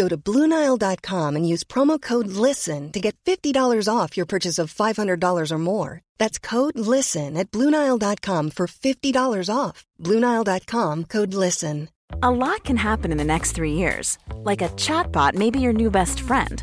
Go to BlueNile.com and use promo code LISTEN to get $50 off your purchase of $500 or more. That's code LISTEN at BlueNile.com for $50 off. BlueNile.com code LISTEN. A lot can happen in the next three years. Like a chatbot may be your new best friend.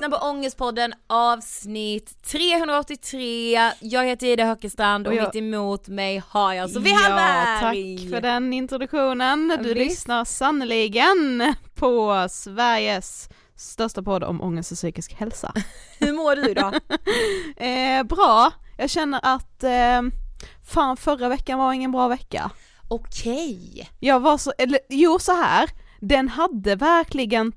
lyssnar på Ångestpodden avsnitt 383. Jag heter Ida Höckestrand och, Och jag- mitt emot mig har jag Sofie ja, Hallberg. tack för den introduktionen. Du Visst. lyssnar sannoliken på Sveriges största podd om ångest och psykisk hälsa. Hur mår du idag? Eh, bra, jag känner att eh, fan förra veckan var ingen bra vecka. Okej. Jag var så, eller jo så här. den hade verkligen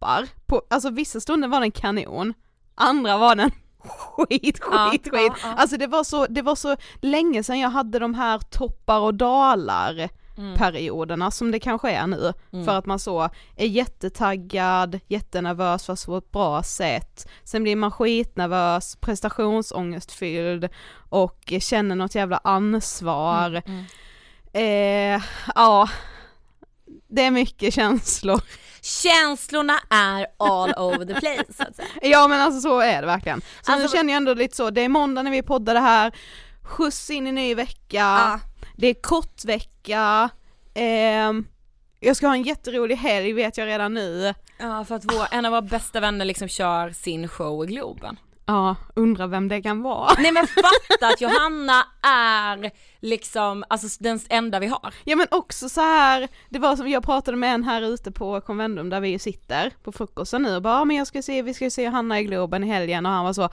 toppar, på, alltså vissa stunder var den kanon, andra var den skit, Ja, skit, ja, skit. ja. Alltså det var, så, det var så länge sedan jag hade de här toppar och dalar perioderna som det kanske är nu. För att man så är jättetaggad, jättenervös fast på ett bra sätt. Sen blir man skitnervös, prestationsångestfylld och känner något jävla ansvar. Eh, ja, det är mycket känslor. Känslorna är all over the place så att säga. Ja men alltså så är det verkligen. Så Alltså- nu känner jag ändå lite så, det är måndag när vi poddar det här, skjuts in i ny vecka, Ja. det är kort vecka, ehm, jag ska ha en jätterolig helg vet jag redan nu. Ja för att vår, en av våra bästa vänner liksom kör sin show i Globen. Ja, undrar vem det kan vara. Nej men fatta att Johanna är liksom, alltså den enda vi har. Ja men också så här, det var som jag pratade med en här ute på Convendum där vi ju sitter på frukosten nu och bara, ja, men jag ska se, vi ska se Johanna i Globen i helgen och han var så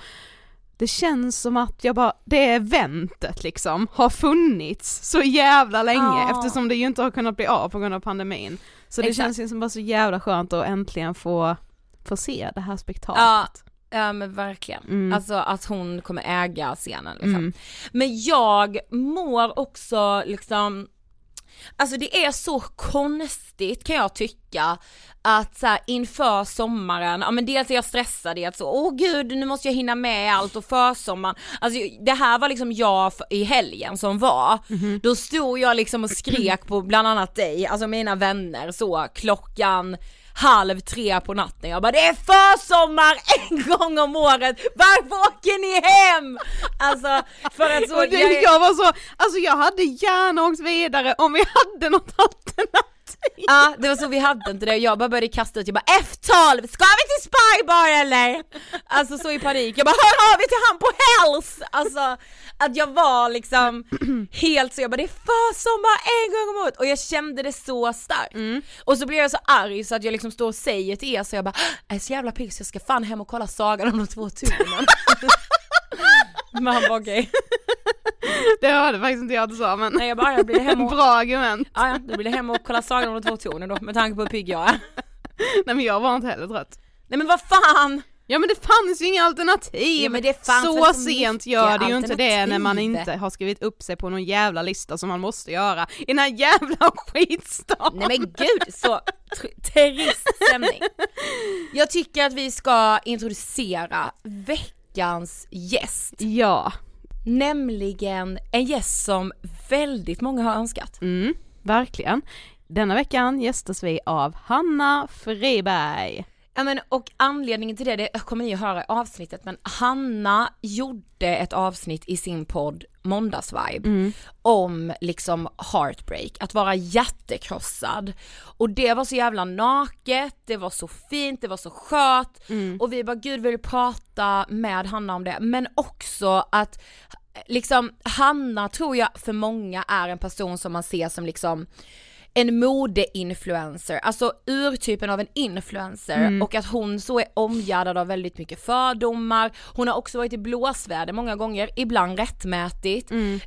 det känns som att jag bara, det eventet liksom har funnits så jävla länge Ja. eftersom det ju inte har kunnat bli av på grund av pandemin. Så det Exakt. känns ju som bara så jävla skönt att äntligen få, få se det här spektaklet. Ja, ja men verkligen. Mm. Alltså att hon kommer äga scenen liksom. Mm. Men jag mår också liksom, alltså det är så konstigt kan jag tycka att så här, inför sommaren, ja men dels är jag stressad i att så, åh gud nu måste jag hinna med allt och försommaren, alltså det här var liksom jag i helgen som var, då stod jag liksom och skrek på bland annat dig, alltså mina vänner så klockan halv tre på natten, jag bara det är försommar en gång om året, varför åker ni hem? Alltså för att så, och det, jag, jag var så, alltså jag hade gärna åkt vidare om vi hade något alternativ. Ja det var så vi hade inte det och jag bara började kasta ut, jag bara F12, ska vi till Spybar eller? Alltså så i panik, jag bara hör av er till han på Hells! Alltså att jag var liksom helt så, jag bara det är försommar en gång om året och jag kände det så starkt. Och så blev jag så arg så att jag liksom står och säger till er så jag bara jag är så jävla pigg så jag ska fan hem och kolla Sagan om de två tornen. Men han var okej. Det hörde faktiskt inte jag att du sa men Nej jag bara jag blir hem och, bra argument. ja, ja, då blir det hem och kolla Sagan om de två tornen då med tanke på hur pigg jag är. Nej men jag var inte heller trött. Nej men vad fan! Ja men det fanns ju inga alternativ! Ja, men det fanns så så sent gör det ju inte det när man inte har skrivit upp sig på någon jävla lista som man måste göra i den här jävla skitstan! Nej men gud så tr- trist stämning. Jag tycker att vi ska introducera veckans gäst, Ja, nämligen en gäst som väldigt många har önskat. mm, verkligen. Denna veckan gästas vi av Hanna Friberg. Ja men och anledningen till det, det kommer ni att höra i avsnittet, men Hanna gjorde ett avsnitt i sin podd Måndagsvibe om liksom heartbreak, att vara hjärtekrossad. Och det var så jävla naket, det var så fint, det var så skört och vi bara gud vi vill prata med Hanna om det, men också att liksom Hanna tror jag för många är en person som man ser som liksom en modeinfluencer, alltså urtypen av en influencer Mm. och att hon så är omgärdad av väldigt mycket fördomar. Hon har också varit i blåsväder många gånger, ibland rättmätigt. Mm.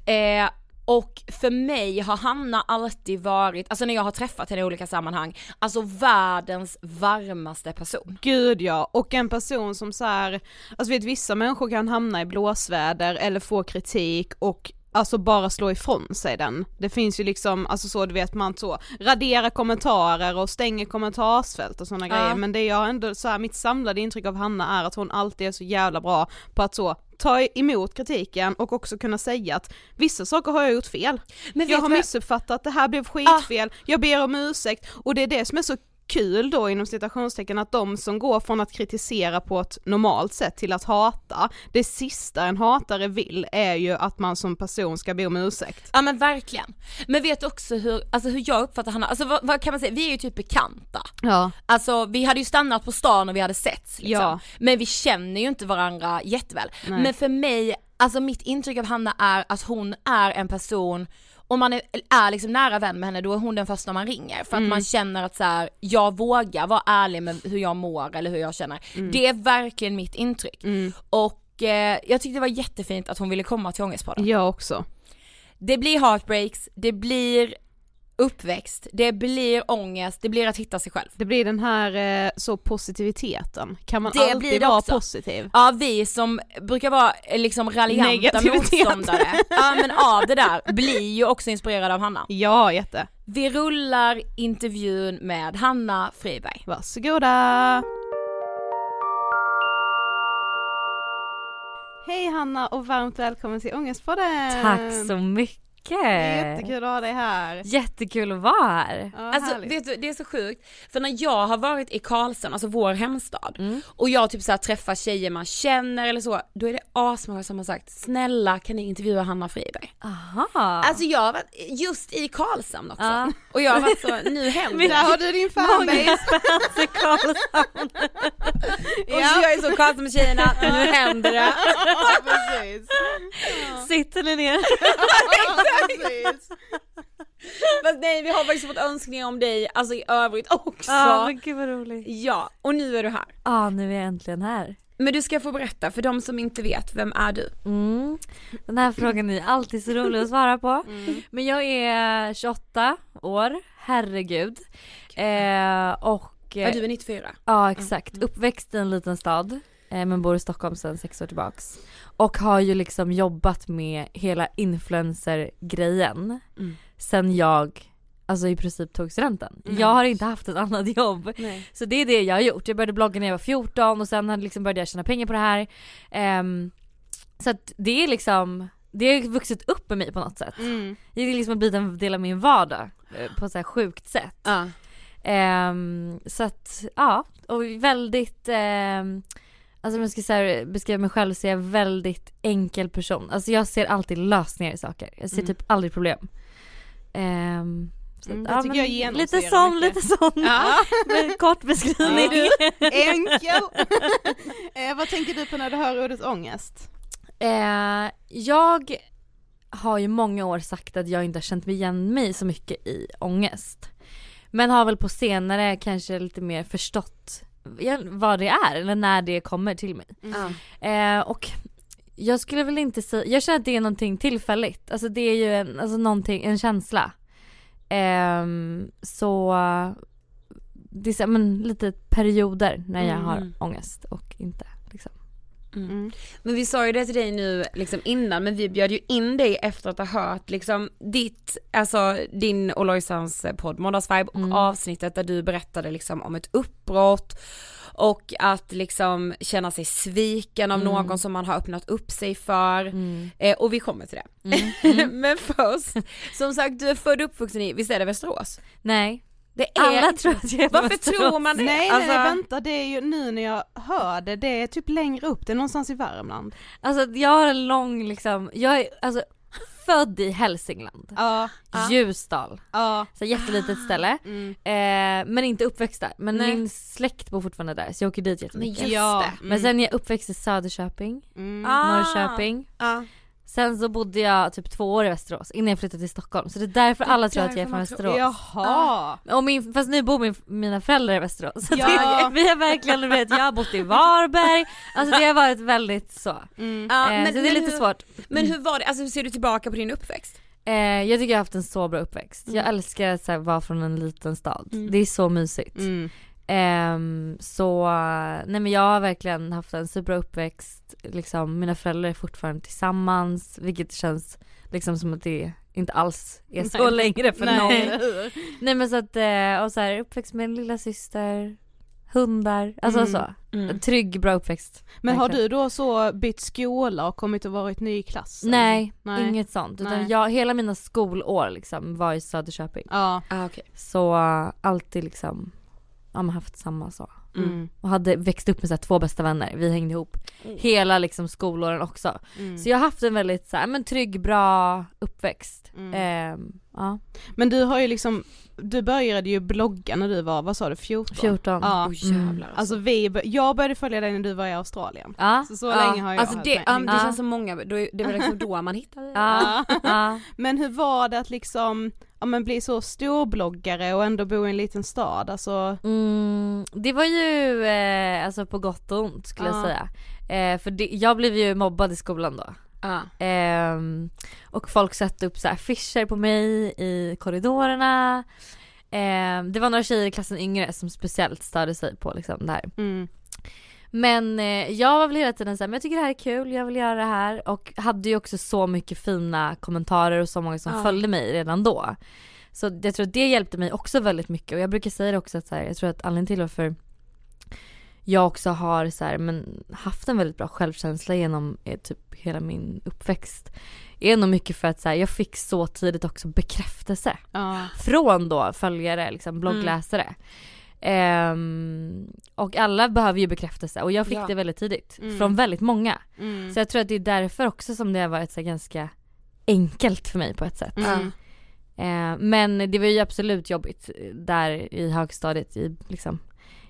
Eh, och för mig har Hanna alltid varit, alltså när jag har träffat henne i olika sammanhang, alltså världens varmaste person. Gud ja, och en person som så här, alltså vet vissa människor kan hamna i blåsväder eller få kritik och alltså bara slå ifrån sig den. Det finns ju liksom, alltså så du vet man så, raderar kommentarer och stänger kommentarsfält och sådana Ja. grejer men det jag ändå så här, mitt samlade intryck av Hanna är att hon alltid är så jävla bra på att så ta emot kritiken och också kunna säga att vissa saker har jag gjort fel. Men jag har missuppfattat, det här blev skitfel, jag ber om ursäkt och det är det som är så kul då inom citationstecken att de som går från att kritisera på ett normalt sätt till att hata, det sista en hatare vill är ju att man som person ska be om ursäkt. Ja men verkligen. Men vet också hur, alltså hur jag uppfattar Hanna, alltså vad, vad kan man säga, vi är ju typ bekanta. Ja. Alltså vi hade ju stannat på stan och vi hade setts liksom. Ja. Men vi känner ju inte varandra jätteväl. Nej. Men för mig, alltså mitt intryck av Hanna är att hon är en person om man är, är liksom nära vän med henne då är hon den första man ringer för att Mm. man känner att så här, jag vågar vara ärlig med hur jag mår eller hur jag känner. Det är verkligen mitt intryck. Mm. Och eh, jag tyckte det var jättefint att hon ville komma till Ångestpodden. Jag också. Det blir heartbreaks, det blir uppväxt, det blir ångest, det blir att hitta sig själv. Det blir den här eh, så positiviteten, kan man Det alltid vara också. positiv? Ja vi som brukar vara eh, liksom raljanta motståndare, ja men av det där, blir ju också inspirerade av Hanna. Ja, jätte. Vi rullar intervjun med Hanna Friberg. Varsågoda! Hej Hanna och varmt välkommen till Ångestpodden! Tack så mycket! Är jättekul att ha dig här. Jättekul att vara här. Ja, Alltså härligt. vet du, det är så sjukt, för när jag har varit i Karlshamn, alltså vår hemstad, Mm. och jag typ så här träffar tjejer man känner eller så, då är det asmånga som har sagt snälla kan ni intervjua Hanna Friberg? Aha. Alltså jag har varit just i Karlshamn också, Ja. och jag har varit så, nu händer Där det. har du din fanbase! fans i Karlshamn. Och jag är så Karlshamn med tjejerna, nu händer det. Ja. Sitter ni ner? Precis. Fast nej vi har faktiskt fått önskningar om dig, alltså i övrigt också. Ja men gud vad roligt. Ja, och nu är du här. Ja nu är jag äntligen här. Men du ska få berätta för de som inte vet, vem är du? Mm. Den här frågan är alltid så rolig att svara på. Men jag är 28 år, herregud. Eh, och... Ja, du är 94. Ja exakt, uppväxt i en liten stad eh, men bor i Stockholm sedan sex år tillbaks. Och har ju liksom jobbat med hela influencer-grejen Mm. sen jag alltså i princip tog studenten. Mm. Jag har inte haft ett annat jobb. Nej. Så det är det jag har gjort. Jag började blogga när jag var 14 och sen liksom började jag tjäna pengar på det här. Ehm, så att det är liksom, det har vuxit upp med mig på något sätt. Mm. Det är liksom blivit en del av min vardag eh, på så här sjukt sätt. Ja. Ehm, så att, ja, och väldigt, ehm, alltså om jag ska så beskriva mig själv så är jag väldigt enkel person. Alltså jag ser alltid lösningar i saker. Jag ser Mm. typ aldrig problem. Ehm, så Mm, det ja, tycker jag genomsyrar Lite sån, mycket. lite sån. Ja. Kort beskrivning. Enkel! eh, vad tänker du på när du hör ordet ångest? Eh, jag har ju många år sagt att jag inte har känt mig igen mig så mycket i ångest. Men har väl på senare kanske lite mer förstått vad det är eller när det kommer till mig. Ja. Eh, och jag skulle väl inte säga, jag känner att det är någonting tillfälligt. Alltså det är ju en, alltså någonting, en känsla. Ehm, så det är men, lite perioder när jag har Mm. ångest och inte. Liksom. Mm. Men vi sa ju det till dig nu liksom innan men vi bjöd ju in dig efter att ha hört liksom ditt, alltså din och Lojsans podd Måndagsvibe och Mm. avsnittet där du berättade liksom om ett uppbrott och att liksom känna sig sviken av Mm. någon som man har öppnat upp sig för. Mm. Eh, och vi kommer till det. Mm. men först, som sagt du är född och uppvuxen i, visst är det Västerås? Nej. Det är Alla tror att jag är Varför tror man det? Nej Alltså- nej vänta det är ju nu när jag hör det, det är typ längre upp, det är någonstans i Värmland. Alltså jag har en lång liksom, jag är alltså född i Hälsingland. Ja, Ljusdal. ja. Så jättelitet ställe. Mm. Eh, men inte uppväxt där. Men Nej. min släkt bor fortfarande där så jag åker dit Men jättemycket. just Ja. det. Men sen är jag uppväxt i Söderköping, Mm. Ah. Norrköping. Ja. Sen så bodde jag typ två år i Västerås innan jag flyttade till Stockholm. Så det är därför alla tror att jag är från Västerås. Jaha! Och min, fast nu bor min, mina föräldrar i Västerås. Så Ja. det, vi har verkligen, vet, jag har bott i Varberg. Alltså det har varit väldigt så. Mm. Eh, men, så det är lite hur, svårt. Men hur var det, alltså hur ser du tillbaka på din uppväxt? Eh, jag tycker jag har haft en så bra uppväxt. Jag Mm. älskar att så här, vara från en liten stad. Mm. Det är så mysigt. Mm. Ehm, så, nej men jag har verkligen haft en superbra uppväxt. Liksom, mina föräldrar är fortfarande tillsammans, vilket känns liksom som att det inte alls är så Nej. längre för Nej, någon. Nej men så att, eh, och så här, uppväxt med en lilla syster hundar, alltså Mm. så. En trygg, bra uppväxt. Men har du då så bytt skola och kommit och varit ny i klassen? Nej, Nej. inget sånt. Utan Nej. jag, hela mina skolår liksom var i Söderköping. Ja. Ah, okay. Så alltid liksom, ja men haft samma så. Mm. Och hade växt upp med så här, två bästa vänner, vi hängde ihop hela liksom skolåren också. Mm. Så jag har haft en väldigt så här, men trygg, bra uppväxt. Mm. Ja, Men du har ju liksom, du började ju blogga när du var, vad sa du, 14? 14. Ja. Oj jävlar alltså. Alltså vi, jag började följa dig när du var i Australien. Ja, Så så Ja, länge har jag alltså det, ja, det Ja. känns som många, då, det var liksom då man hittade ja, ja. Men hur var det att liksom, ja men bli så storbloggare och ändå bo i en liten stad, alltså Mm, det var ju eh, alltså på gott och ont skulle jag Ja. säga. Eh, för det, jag blev ju mobbad i skolan då. Ja. Ehm, och folk satte upp så affischer på mig i korridorerna. Ehm, det var några tjejer i klassen yngre som speciellt störde sig på liksom det här. mm. Men eh, jag var väl hela tiden såhär, men jag tycker det här är kul, jag vill göra det här. Och hade ju också så mycket fina kommentarer och så många som Ja. följde mig redan då. Så jag tror att det hjälpte mig också väldigt mycket och jag brukar säga det också att så här, jag tror att anledningen till varför jag också har så här, men haft en väldigt bra självkänsla genom eh, typ hela min uppväxt är nog mycket för att så här, jag fick så tidigt också bekräftelse ja. från då följare, liksom bloggläsare. Ehm, och alla behöver ju bekräftelse och jag fick Ja. det väldigt tidigt. Mm. Från väldigt många. Mm. Så jag tror att det är därför också som det har varit så här ganska enkelt för mig på ett sätt. Mm. Eh, men det var ju absolut jobbigt där i högstadiet i, liksom,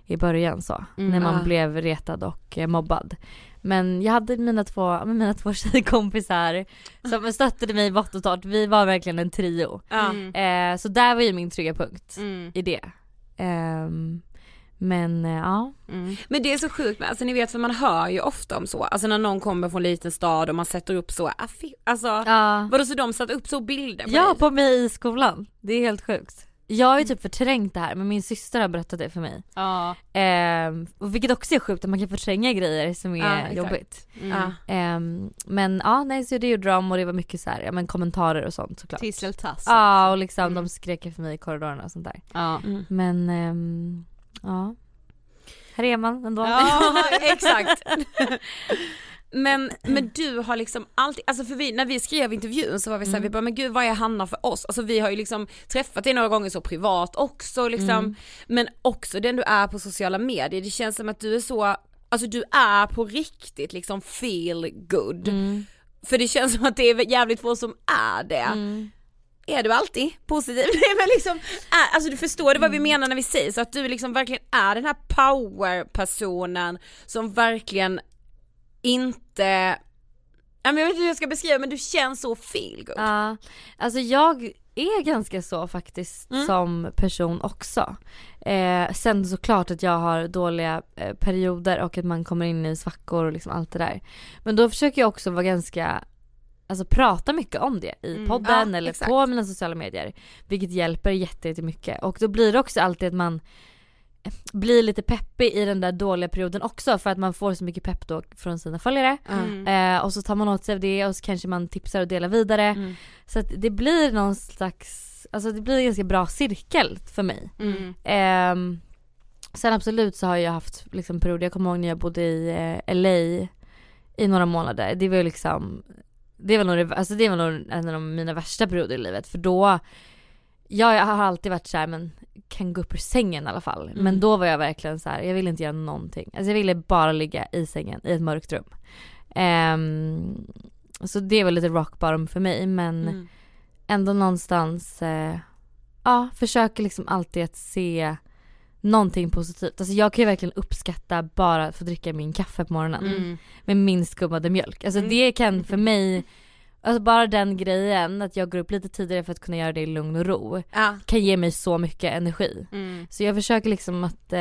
i början så. Mm. när man Ja. blev retad och eh, mobbad. Men jag hade mina två, mina två tjejkompisar som stöttade mig vått och torrt. Vi var verkligen en trio. Mm. Eh, så där var ju min trygga punkt Mm. i det. Ehm, men eh, ja. Mm. Men det är så sjukt med, alltså ni vet för man hör ju ofta om så, alltså när någon kommer från en liten stad och man sätter upp så, affi- alltså Ja, vadå så de satte upp så bilder på ja dig? på mig i skolan. Det är helt sjukt. Jag har ju typ förträngt det här men min syster har berättat det för mig. Ja. Ehm, och vilket också är sjukt att man kan förtränga grejer som är Ja, jobbigt. Mm. Ehm, men ja nej så det gjorde de och det var mycket så här, ja men kommentarer och sånt såklart. Tisseltass. Ja och liksom Mm. de skrek för mig i korridorerna och sånt där. Ja. Mm. Men ehm, ja. Här är man ändå. Ja, exakt. Men, men du har liksom alltid, alltså för vi, när vi skrev intervjun så var vi såhär, Mm. vi bara men gud vad är Hanna för oss? Alltså vi har ju liksom träffat dig några gånger så privat också liksom, Mm. men också den du är på sociala medier, det känns som att du är så, alltså du är på riktigt liksom feel good. Mm. För det känns som att det är jävligt få som är det. Mm. Är du alltid positiv? Nej men liksom, är, alltså du förstår det vad Mm. vi menar när vi säger så att du liksom verkligen är den här power-personen som verkligen inte, ja, men jag vet inte hur jag ska beskriva men du känns så feel good. Ja, alltså jag är ganska så faktiskt Mm. som person också. Eh, sen såklart att jag har dåliga eh, perioder och att man kommer in i svackor och liksom allt det där. Men då försöker jag också vara ganska, alltså prata mycket om det i Mm. podden Ja, eller exakt. på mina sociala medier. Vilket hjälper jätte- jättemycket. Och då blir det också alltid att man blir lite peppig i den där dåliga perioden också för att man får så mycket pepp då från sina följare. Mm. Eh, och så tar man åt sig av det och så kanske man tipsar och delar vidare. Mm. Så att det blir någon slags, alltså det blir en ganska bra cirkel för mig. Mm. Ehm, sen absolut så har jag haft liksom perioder, jag kommer ihåg när jag bodde i eh, LA i några månader. Det var liksom, det var nog, alltså det var nog en av mina värsta perioder i livet för då, ja, jag har alltid varit så här, men kan gå upp ur sängen i alla fall. Mm. Men då var jag verkligen så här, jag ville inte göra någonting. Alltså jag ville bara ligga i sängen i ett mörkt rum. Ehm, så det var lite rock bottom för mig men Mm. ändå någonstans, eh, ja försöker liksom alltid att se någonting positivt. Alltså jag kan ju verkligen uppskatta bara att få dricka min kaffe på morgonen Mm. med min skummade mjölk. Alltså Mm. det kan för mig Alltså bara den grejen att jag går upp lite tidigare för att kunna göra det i lugn och ro Ja. kan ge mig så mycket energi. Mm. Så jag försöker liksom att eh,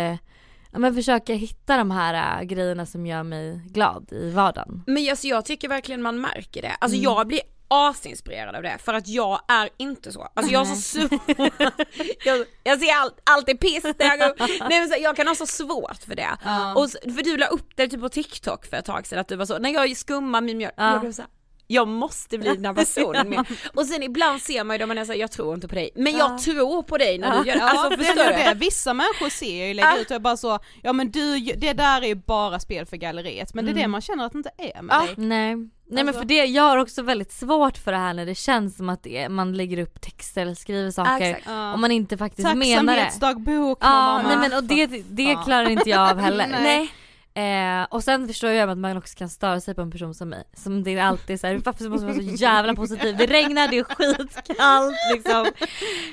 ja, men försöka hitta de här äh, grejerna som gör mig glad i vardagen. Men alltså, jag tycker verkligen man märker det. Alltså Mm. jag blir asinspirerad av det för att jag är inte så. Alltså jag har så svårt, jag, jag ser allt, allt är piss jag går. Nej men så, jag kan ha så svårt för det. Och, s- för du la upp det typ på TikTok för ett tag sedan att du var så, när jag skummar min mjölk, Ja. jag blev så här, jag måste bli den här personen med. Och sen ibland ser man ju då man är såhär, jag tror inte på dig, men jag tror på dig när du gör det. Ja, Alltså det förstår du? det. Vissa människor ser jag ju lägga Ah. ut och bara så, ja men du, det där är ju bara spel för galleriet. Men det är det man känner att det inte är med Ja. dig. Nej. Nej men Alltså- för det, jag har också väldigt svårt för det här när det känns som att det är, man lägger upp texter eller skriver Ja, saker exakt. Ja. om man inte faktiskt menar det. Tacksamhetsdagbok Ja, mamma. nej men och det, det Ja. klarar inte jag av heller. Nej. Eh, och sen förstår jag att man också kan störa sig på en person som mig. Som det är alltid så här, varför måste man vara så jävla positiv? Det regnar, det är skitkallt liksom.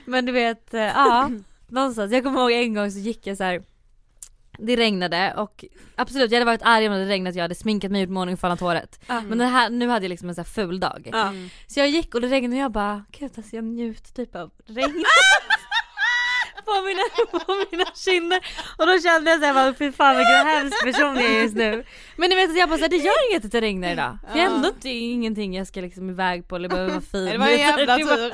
Men du vet, eh, ja. Någonstans, jag kommer ihåg en gång så gick jag så här. Det regnade och absolut jag hade varit arg om det hade regnat, jag hade sminkat mig, gjort i ordning, fållat håret. Men det här, nu hade jag liksom en så här ful dag. Ja. Så jag gick och det regnade och jag bara, gud alltså jag njuter typ av regnet. på, mina, på mina kinder. Och då kände jag såhär, fy fan vilken hemsk person jag är just nu. Men ni vet jag bara såhär, det gör inget att det regnar idag. För jag är ändå inte ingenting jag ska liksom iväg på eller behöver vara fin. Det var en jävla tur.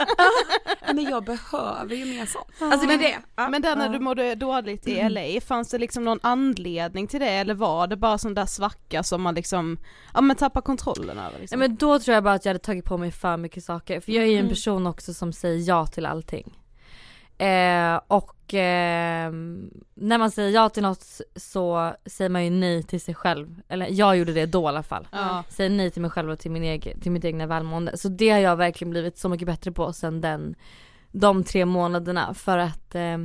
Men jag behöver ju mer sånt. Alltså det är det. Men där när du mådde dåligt i LA, fanns det liksom någon anledning till det eller var det bara sån där svacka som man liksom, ja men tappar kontrollen över Ja, liksom? men då tror jag bara att jag hade tagit på mig för mycket saker. För jag är ju en Mm. person också som säger ja till allting. Eh, och eh, när man säger ja till något så säger man ju nej till sig själv. Eller jag gjorde det då i alla fall. Ja. Säger nej till mig själv och till, min egen, till mitt egna välmående. Så det har jag verkligen blivit så mycket bättre på sen den, de tre månaderna. För att eh,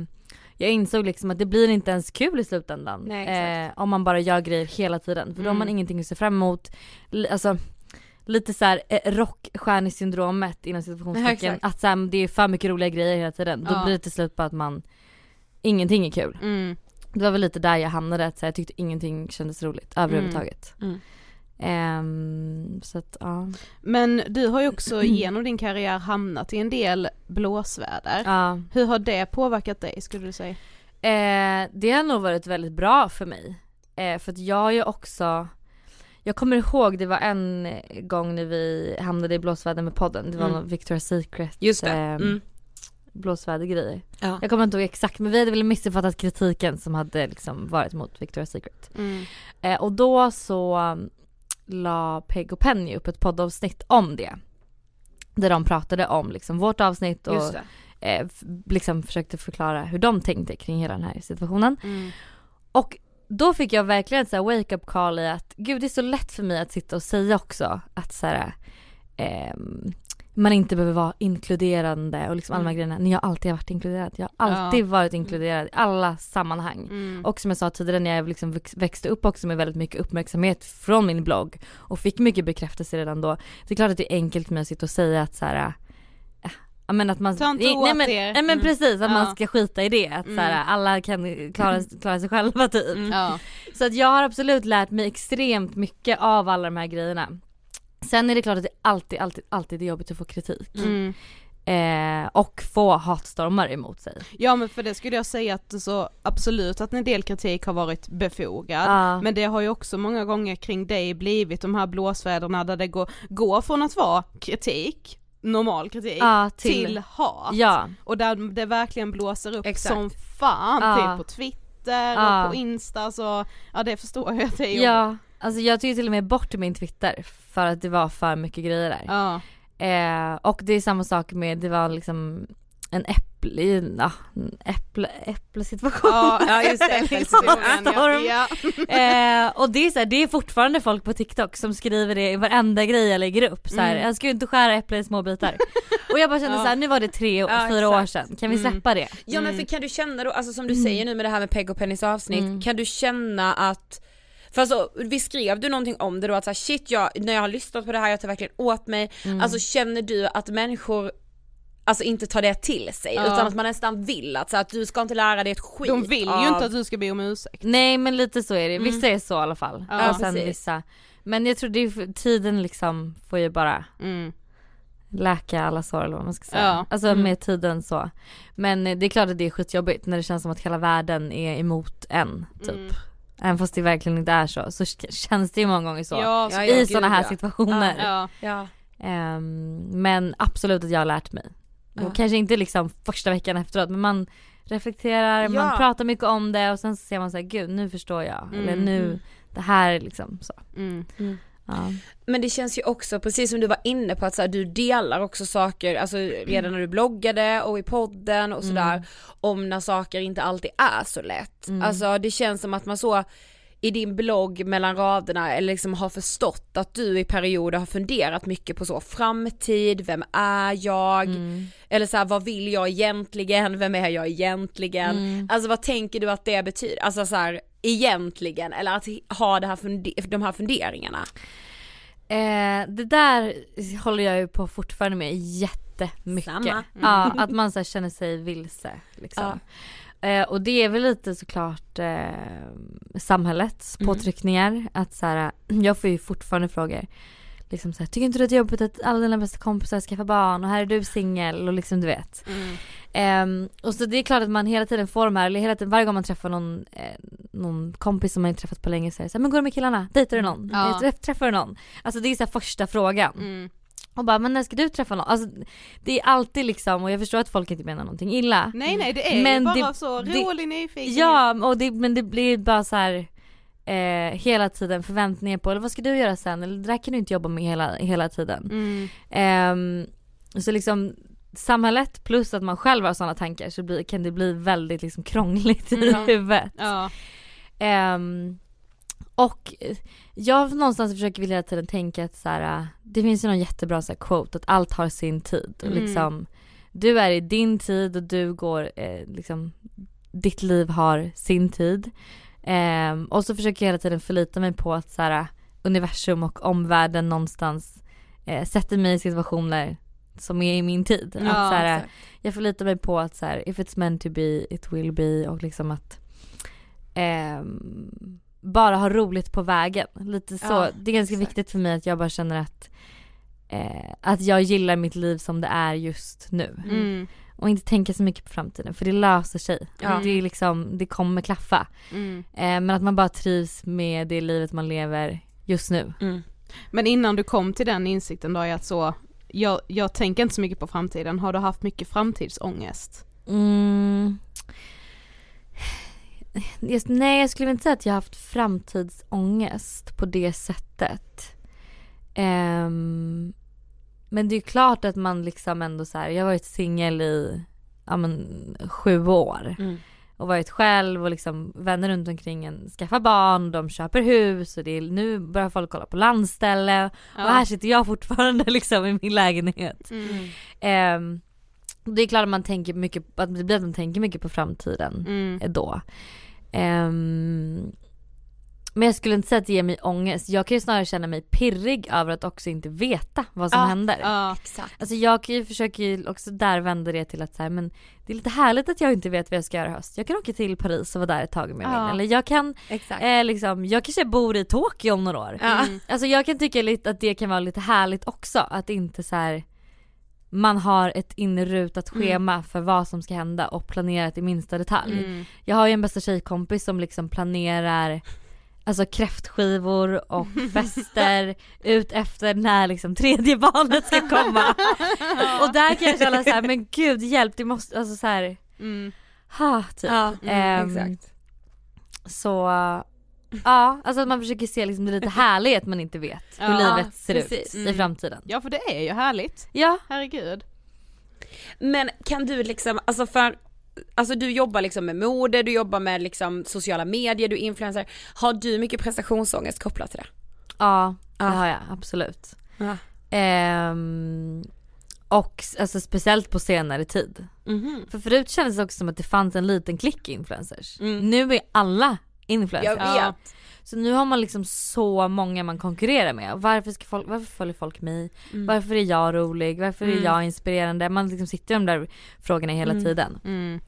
jag insåg liksom att det blir inte ens kul i slutändan. Nej, eh, om man bara gör grejer hela tiden. För då har man Mm. ingenting att se fram emot. Alltså lite såhär eh, rockstjärnesyndromet inom situationstecken. att så här, det är för mycket roliga grejer hela tiden. Då Ja. blir det till slut bara att man, ingenting är kul. Mm. Det var väl lite där jag hamnade, att så här, jag tyckte ingenting kändes roligt överhuvudtaget. Mm. Ehm, så att ja. Men du har ju också genom din karriär hamnat i en del blåsväder. ja. Hur har det påverkat dig skulle du säga? Eh, det har nog varit väldigt bra för mig. Eh, för att jag är ju också jag kommer ihåg det var en gång när vi hamnade i blåsväder med podden. Det var Mm. någon Victoria's Secret Just det. eh, Mm. blåsvädergrejer. Ja. Jag kommer inte ihåg exakt men vi hade väl missuppfattat kritiken som hade liksom varit mot Victoria's Secret. Mm. Eh, och då så um, la Peg och Penny upp ett poddavsnitt om det. Där de pratade om liksom vårt avsnitt och eh, liksom försökte förklara hur de tänkte kring hela den här situationen. Mm. Och då fick jag verkligen så wake up call i att gud det är så lätt för mig att sitta och säga också att så här, ehm, man inte behöver vara inkluderande och liksom alla de här grejerna. När jag alltid har varit inkluderad. Jag har alltid Ja. varit inkluderad i alla sammanhang. Mm. Och som jag sa tidigare när jag liksom väx- växte upp också med väldigt mycket uppmärksamhet från min blogg och fick mycket bekräftelse redan då. Det är klart att det är enkelt för mig att sitta och säga att så här, ja men att man, Ta inte nej, åt men, er. nej men Mm. precis att man Ja. ska skita i det. Att så här, Mm. alla kan klara, klara sig själva typ. Ja. Så att jag har absolut lärt mig extremt mycket av alla de här grejerna. Sen är det klart att det alltid, alltid, alltid är jobbigt att få kritik. Mm. Eh, och få hatstormar emot sig. ja men för det skulle jag säga att så absolut att en del kritik har varit befogad. Ja. Men det har ju också många gånger kring dig blivit de här blåsväderna där det går, går från att vara kritik, normal kritik, Ja, till, till- hat. Ja. Och där det verkligen blåser upp Exakt. som fan, Ja. typ på Twitter Ja. och på Insta så, ja det förstår jag att det är. Ja, alltså jag tog till och med bort min Twitter för att det var för mycket grejer där. Eh, och det är samma sak med, det var liksom en äpple, ja, en äpple, äpplesituation. Ja, ja just det, Äppelsituationen, ja. eh, och det är, så här, det är fortfarande folk på TikTok som skriver det i varenda grej jag lägger upp. Så här, Mm. Jag ska ju inte skära äpplen i små bitar. och jag bara kände Ja. så här, nu var det tre, Ja, fyra år exakt. sedan, kan vi Mm. släppa det? Ja men för kan du känna då, alltså som du säger nu med det här med Peg och Pennys avsnitt, Mm. kan du känna att för alltså, vi skrev du någonting om det då att så här, shit jag, när jag har lyssnat på det här jag tar verkligen åt mig, Mm. alltså känner du att människor Alltså inte tar det till sig Ja. utan att man nästan vill att, så att du ska inte lära dig ett skit De vill ju av... inte att du ska be om ursäkt. Nej men lite så är det, vissa är så i alla fall. Ja, och sen precis. vissa. Men jag tror det är tiden liksom får ju bara Mm. läka alla sår eller vad man ska säga. Ja. Alltså Mm. med tiden så. Men eh, det är klart att det är skitjobbigt när det känns som att hela världen är emot en typ. Mm. Även fast det verkligen inte är så, så känns det ju många gånger så. Ja, så, I sådana här ja. situationer. ja. Ja. Ehm, men absolut att jag har lärt mig. Ja. Och kanske inte liksom första veckan efteråt men man reflekterar, Ja. man pratar mycket om det och sen så ser man såhär gud nu förstår jag. Mm, Eller nu, mm. det här liksom så. Mm. Ja. Men det känns ju också, precis som du var inne på, att så här, du delar också saker, alltså redan när du bloggade och i podden och sådär, om när saker inte alltid är så lätt. Mm. Alltså det känns som att man så i din blogg mellan raderna eller liksom har förstått att du i perioder har funderat mycket på så framtid, vem är jag? Mm. Eller så här, vad vill jag egentligen, vem är jag egentligen? Mm. Alltså vad tänker du att det betyder? Alltså så här, egentligen, eller att ha det här de här funderingarna? Eh, det där håller jag ju på fortfarande med jättemycket. Samma. Ja, att man så känner sig vilse liksom. Eh, och det är väl lite såklart eh, samhällets Mm. påtryckningar. Att så här, jag får ju fortfarande frågor. Liksom så här, tycker inte du att det är jobbigt att alla dina bästa kompisar skaffar barn och här är du singel och liksom du vet. Mm. Ehm, och så det är klart att man hela tiden får de här, eller hela tiden, varje gång man träffar någon, eh, någon kompis som man inte träffat på länge säger så här, men går det med killarna? Dejtar du någon? Ja. Eh, träff- Träffar du någon? Alltså det är så första frågan. Mm. Och bara, men när ska du träffa någon? Alltså det är alltid liksom, och jag förstår att folk inte menar någonting illa. Nej nej det är Men bara det- så rolig nyfiken. Ja, och det, men det blir bara så här. Eh, hela tiden förväntningar på, eller vad ska du göra sen? Eller det där kan du inte jobba med hela, hela tiden. Mm. Ehm, så liksom samhället plus att man själv har sådana tankar så blir, kan det bli väldigt liksom krångligt i huvudet. Ja. Ehm, och eh, jag någonstans försöker hela tiden tänka att så här, äh, det finns ju någon jättebra så här, quote att allt har sin tid. Och Mm. liksom, du är i din tid och du går, eh, liksom, ditt liv har sin tid. Ehm, och så försöker jag hela tiden förlita mig på att så här, universum och omvärlden någonstans eh, sätter mig i situationer som är i min tid. Ja, att, så här, exakt. jag förlitar mig på att så här, if it's meant to be, it will be och liksom att ehm, bara ha roligt på vägen. Lite så. Ja, det är ganska exakt. viktigt för mig att jag bara känner att eh, att jag gillar mitt liv som det är just nu. Mm. Och inte tänka så mycket på framtiden för det löser sig. Ja. Det är liksom, det kommer klaffa. Mm. Eh, men att man bara trivs med det livet man lever just nu. Mm. Men innan du kom till den insikten då är att så, jag, jag tänker inte så mycket på framtiden, har du haft mycket framtidsångest? Just, nej jag skulle inte säga att jag har haft framtidsångest på det sättet. Ehm, men det är ju klart att man liksom ändå så här, jag har varit singel i ja, men, sju år. Mm. Och varit själv och liksom vänner runt omkring en skaffar barn, de köper hus och det är, nu börjar folk kolla på landställe. Och här sitter jag fortfarande liksom i min lägenhet. Mm. Ehm, det är klart att man tänker mycket, att det blir att man tänker mycket på framtiden Mm. då. Ehm, men jag skulle inte säga att det ger mig ångest. Jag kan ju snarare känna mig pirrig över att också inte veta vad som Ja, händer. Ja. Exakt. Alltså jag kan ju också där vända det till att så här, men det är lite härligt att jag inte vet vad jag ska göra i höst. Jag kan åka till Paris och vara där ett tag om jag vill. Eller jag kan eh, liksom, jag kanske bor i Tokyo om några år. Ja. Mm. Alltså jag kan tycka lite att det kan vara lite härligt också. Att inte så här man har ett inrutat Mm. schema för vad som ska hända och planerat i minsta detalj. Mm. Jag har ju en bästa tjejkompis som liksom planerar Alltså kräftskivor och fester ut efter när liksom tredje barnet ska komma. och där kan jag känna så här, men gud hjälp det måste, alltså så här, Mm. ha typ. Ja, Ehm, exakt. Så ja, alltså att man försöker se liksom det lite härligt man inte vet hur Ja, livet ser precis. ut i Mm. framtiden. Ja för det är ju härligt, Ja. herregud. Men kan du liksom, alltså för Alltså du jobbar liksom med mode, du jobbar med liksom sociala medier, du är influencer. Har du mycket prestationsångest kopplat till det? Ja, det Ja. har jag absolut. Ja. Ehm, och alltså speciellt på senare tid. Mhm. För förut kändes det också som att det fanns en liten klick influencers. Mm. Nu är alla influencers. Jag vet. Ja. Så nu har man liksom så många man konkurrerar med. Varför, ska folk, varför följer folk mig? Mm. Varför är jag rolig? Varför är Mm. jag inspirerande? Man liksom sitter i de där frågorna hela Mm. tiden. Mm.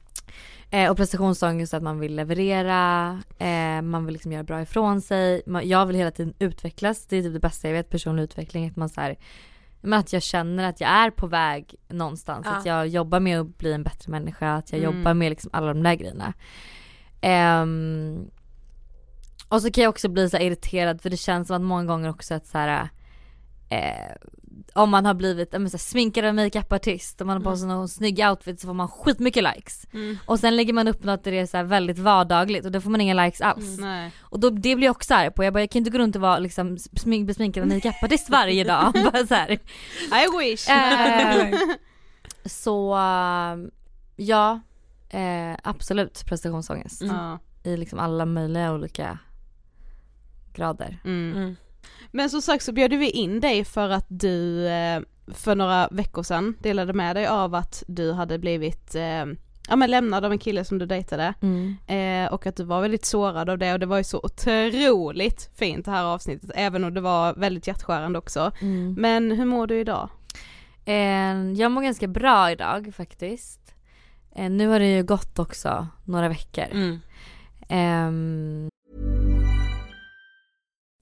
Eh, och prestationsångest att man vill leverera, eh, man vill liksom göra bra ifrån sig. Man, jag vill hela tiden utvecklas, det är typ det bästa jag vet, personlig utveckling. Att man så här, men att jag känner att jag är på väg någonstans. Ja. Att jag jobbar med att bli en bättre människa, att jag Mm. jobbar med liksom alla de där grejerna. Ehm, och så kan jag också bli så irriterad för det känns som att många gånger också att så här, eh, om man har blivit men så sminkad en makeupartist och man har på sig någon snygg outfit så får man skitmycket likes. Mm. Och sen lägger man upp något där det är så väldigt vardagligt och då får man inga likes alls. Nej. Och då, det blir jag också arg på. Jag bara, jag kan inte gå runt och vara liksom smink, besminkad en makeupartist varje dag. bara så, här. I wish. Eh, så äh, ja, eh, absolut prestationsångest. I liksom alla möjliga olika grader. mm. Mm. Men som sagt så bjöd vi in dig för att du eh, för några veckor sedan delade med dig av att du hade blivit eh, ja men lämnad av en kille som du dejtade eh, och att du var väldigt sårad av det och det var ju så otroligt fint det här avsnittet även om det var väldigt hjärtskärande också. Mm. Men hur mår du idag? Eh, jag mår ganska bra idag faktiskt. Eh, nu har det ju gått också några veckor. Mm.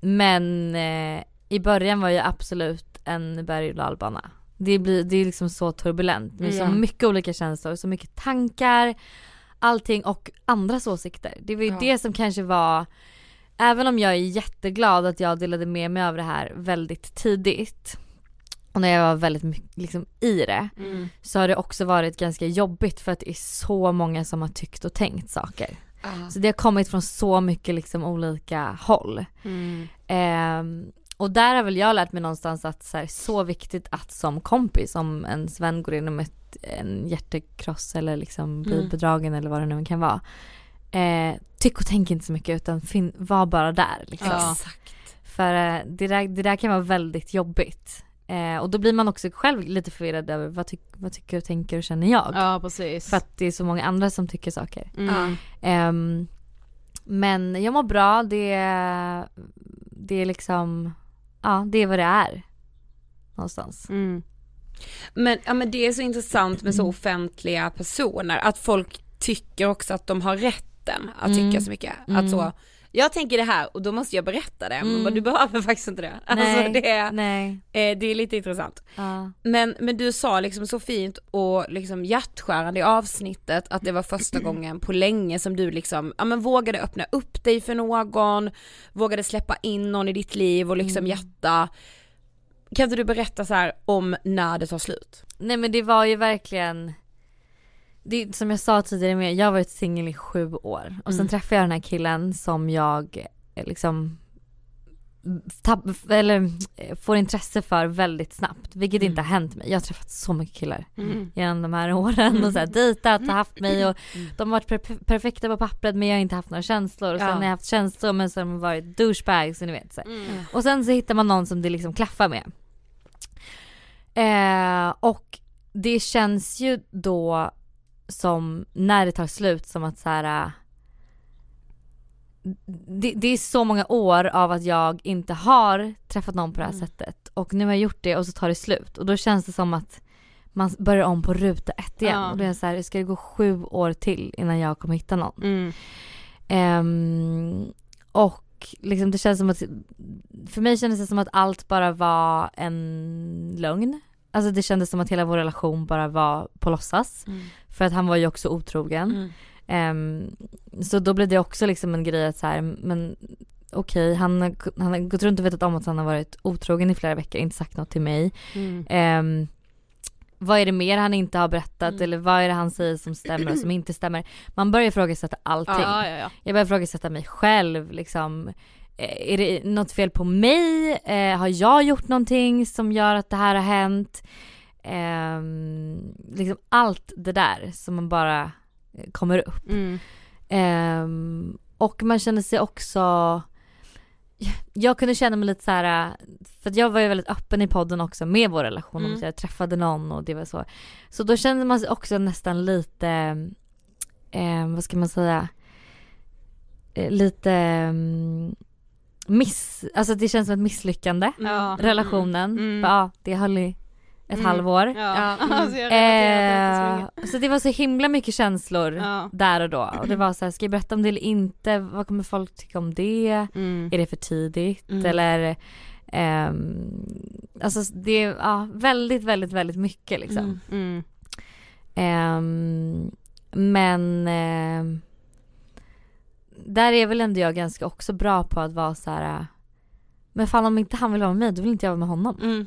Men eh, i början var jag absolut en berg och dalbana. Det, blir, det är liksom så turbulent med så Mm. mycket olika känslor, så mycket tankar, allting och andras åsikter. Det var ju Ja. det som kanske var, även om jag är jätteglad att jag delade med mig av det här väldigt tidigt och när jag var väldigt mycket liksom, i det Mm. så har det också varit ganska jobbigt för att det är så många som har tyckt och tänkt saker. Så det har kommit från så mycket liksom olika håll. Mm. Ehm, och där har väl jag lärt mig någonstans att så, här, så viktigt att som kompis om ens vän går igenom ett, en hjärtekross eller liksom blir Mm. bedragen eller vad det nu kan vara. Eh, tyck och tänk inte så mycket utan fin, var bara där liksom. Ja. Exakt. För eh, det, där, det där kan vara väldigt jobbigt. Eh, och då blir man också själv lite förvirrad över vad, tyck, vad tycker och tänker och känner jag. Ja precis. För att det är så många andra som tycker saker. mm. Ehm, men jag mår bra, det, det är liksom, ja det är vad det är. Någonstans. Mm. Men, ja, men det är så intressant med så Mm. offentliga personer, att folk tycker också att de har rätten att Mm. tycka så mycket. Mm. Att så, jag tänker det här och då måste jag berätta det, Mm. men du behöver faktiskt inte det. Alltså Nej, det, är, nej. eh, det är lite intressant. Ja. Men, men du sa liksom så fint och liksom hjärtskärande i avsnittet att det var första gången på länge som du liksom, ja men vågade öppna upp dig för någon, vågade släppa in någon i ditt liv och liksom Mm. hjärta. Kan inte du berätta så här om när det tar slut? Nej men det var ju verkligen det, som jag sa tidigare med, jag har varit singel i sju år och sen Mm. träffade jag den här killen som jag eh, liksom tapp, eller eh, får intresse för väldigt snabbt, vilket inte har hänt mig. Jag har träffat så mycket killar Mm. genom de här åren och så här, dejtat och haft mig och de har varit per- perfekta på pappret men jag har inte haft några känslor och sen Ja. har jag haft känslor men så har de varit douchebags och ni vet så. Mm. Och sen så hittar man någon som det liksom klaffar med. Eh, och det känns ju då som när det tar slut som att så här. det, det är så många år av att jag inte har träffat någon på det här Mm. sättet och nu har jag gjort det och så tar det slut och då känns det som att man börjar om på ruta ett igen Ja. och då är jag så här, ska det gå sju år till innan jag kommer hitta någon? Mm. Ehm, och liksom det känns som att, för mig kändes det som att allt bara var en lögn. Alltså det kändes som att hela vår relation bara var på låtsas. Mm. För att han var ju också otrogen. Mm. Ehm, så då blev det också liksom en grej att så här, men okej han, har- han har gått runt och vetat om att han har varit otrogen i flera veckor, inte sagt något till mig. Mm. Ehm, vad är det mer han inte har berättat Mm. eller vad är det han säger som stämmer och som inte stämmer? Man börjar ifrågasätta allting. Ja, ja, ja. Jag börjar ifrågasätta mig själv liksom. Eh, Är det något fel på mig? Eh, har jag gjort någonting som gör att det här har hänt? Ehm, liksom allt det där som man bara eh, kommer upp. Mm. Ehm, och man känner sig också jag kunde känna mig lite så här, för jag var ju väldigt öppen i podden också med vår relation om Mm. jag träffade någon och det var så. Så då kände man sig också nästan lite, eh, vad ska man säga, eh, lite mm, miss, alltså det känns som ett misslyckande, Ja. relationen. Mm. För, ja, det höll ett Mm. halvår. Ja. Alltså till det så Eh, så det var så himla mycket känslor Ja. där och då. Och det var så här, ska jag berätta om det eller inte? Vad kommer folk tycka om det? Mm. Är det för tidigt? Mm. Eller ehm, Alltså det är ja, väldigt, väldigt, väldigt mycket liksom. Mm. Mm. Ehm, men ehm, där är väl ändå jag ganska också bra på att vara så här. Men fan om inte han vill vara med mig då vill inte jag vara med honom.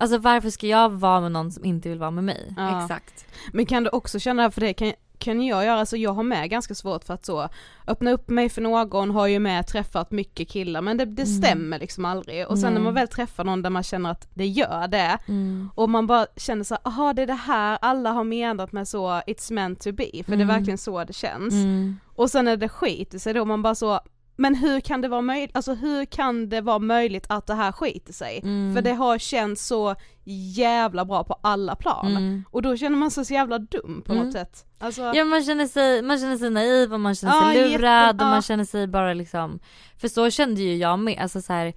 Mm. Mm. Alltså varför ska jag vara med någon som inte vill vara med mig? Ja. Exakt. Men kan du också känna, för det kan, kan jag göra, alltså jag har med ganska svårt för att så öppna upp mig för någon, har ju med träffat mycket killar men det, det Mm. stämmer liksom aldrig och sen när Nej. man väl träffar någon där man känner att det gör det Mm. och man bara känner så aha det är det här alla har menat med så it's meant to be, för det är Mm. verkligen så det känns. Mm. Och sen när det skiter sig då man bara så, men hur kan det vara möjligt, alltså hur kan det vara möjligt att det här skiter sig? Mm. För det har känts så jävla bra på alla plan. Mm. Och då känner man sig så jävla dum på Mm. något sätt. Alltså, Ja man känner sig, man känner sig naiv och man känner sig lurad jätte- och man känner sig bara liksom För så kände ju jag med, alltså så här,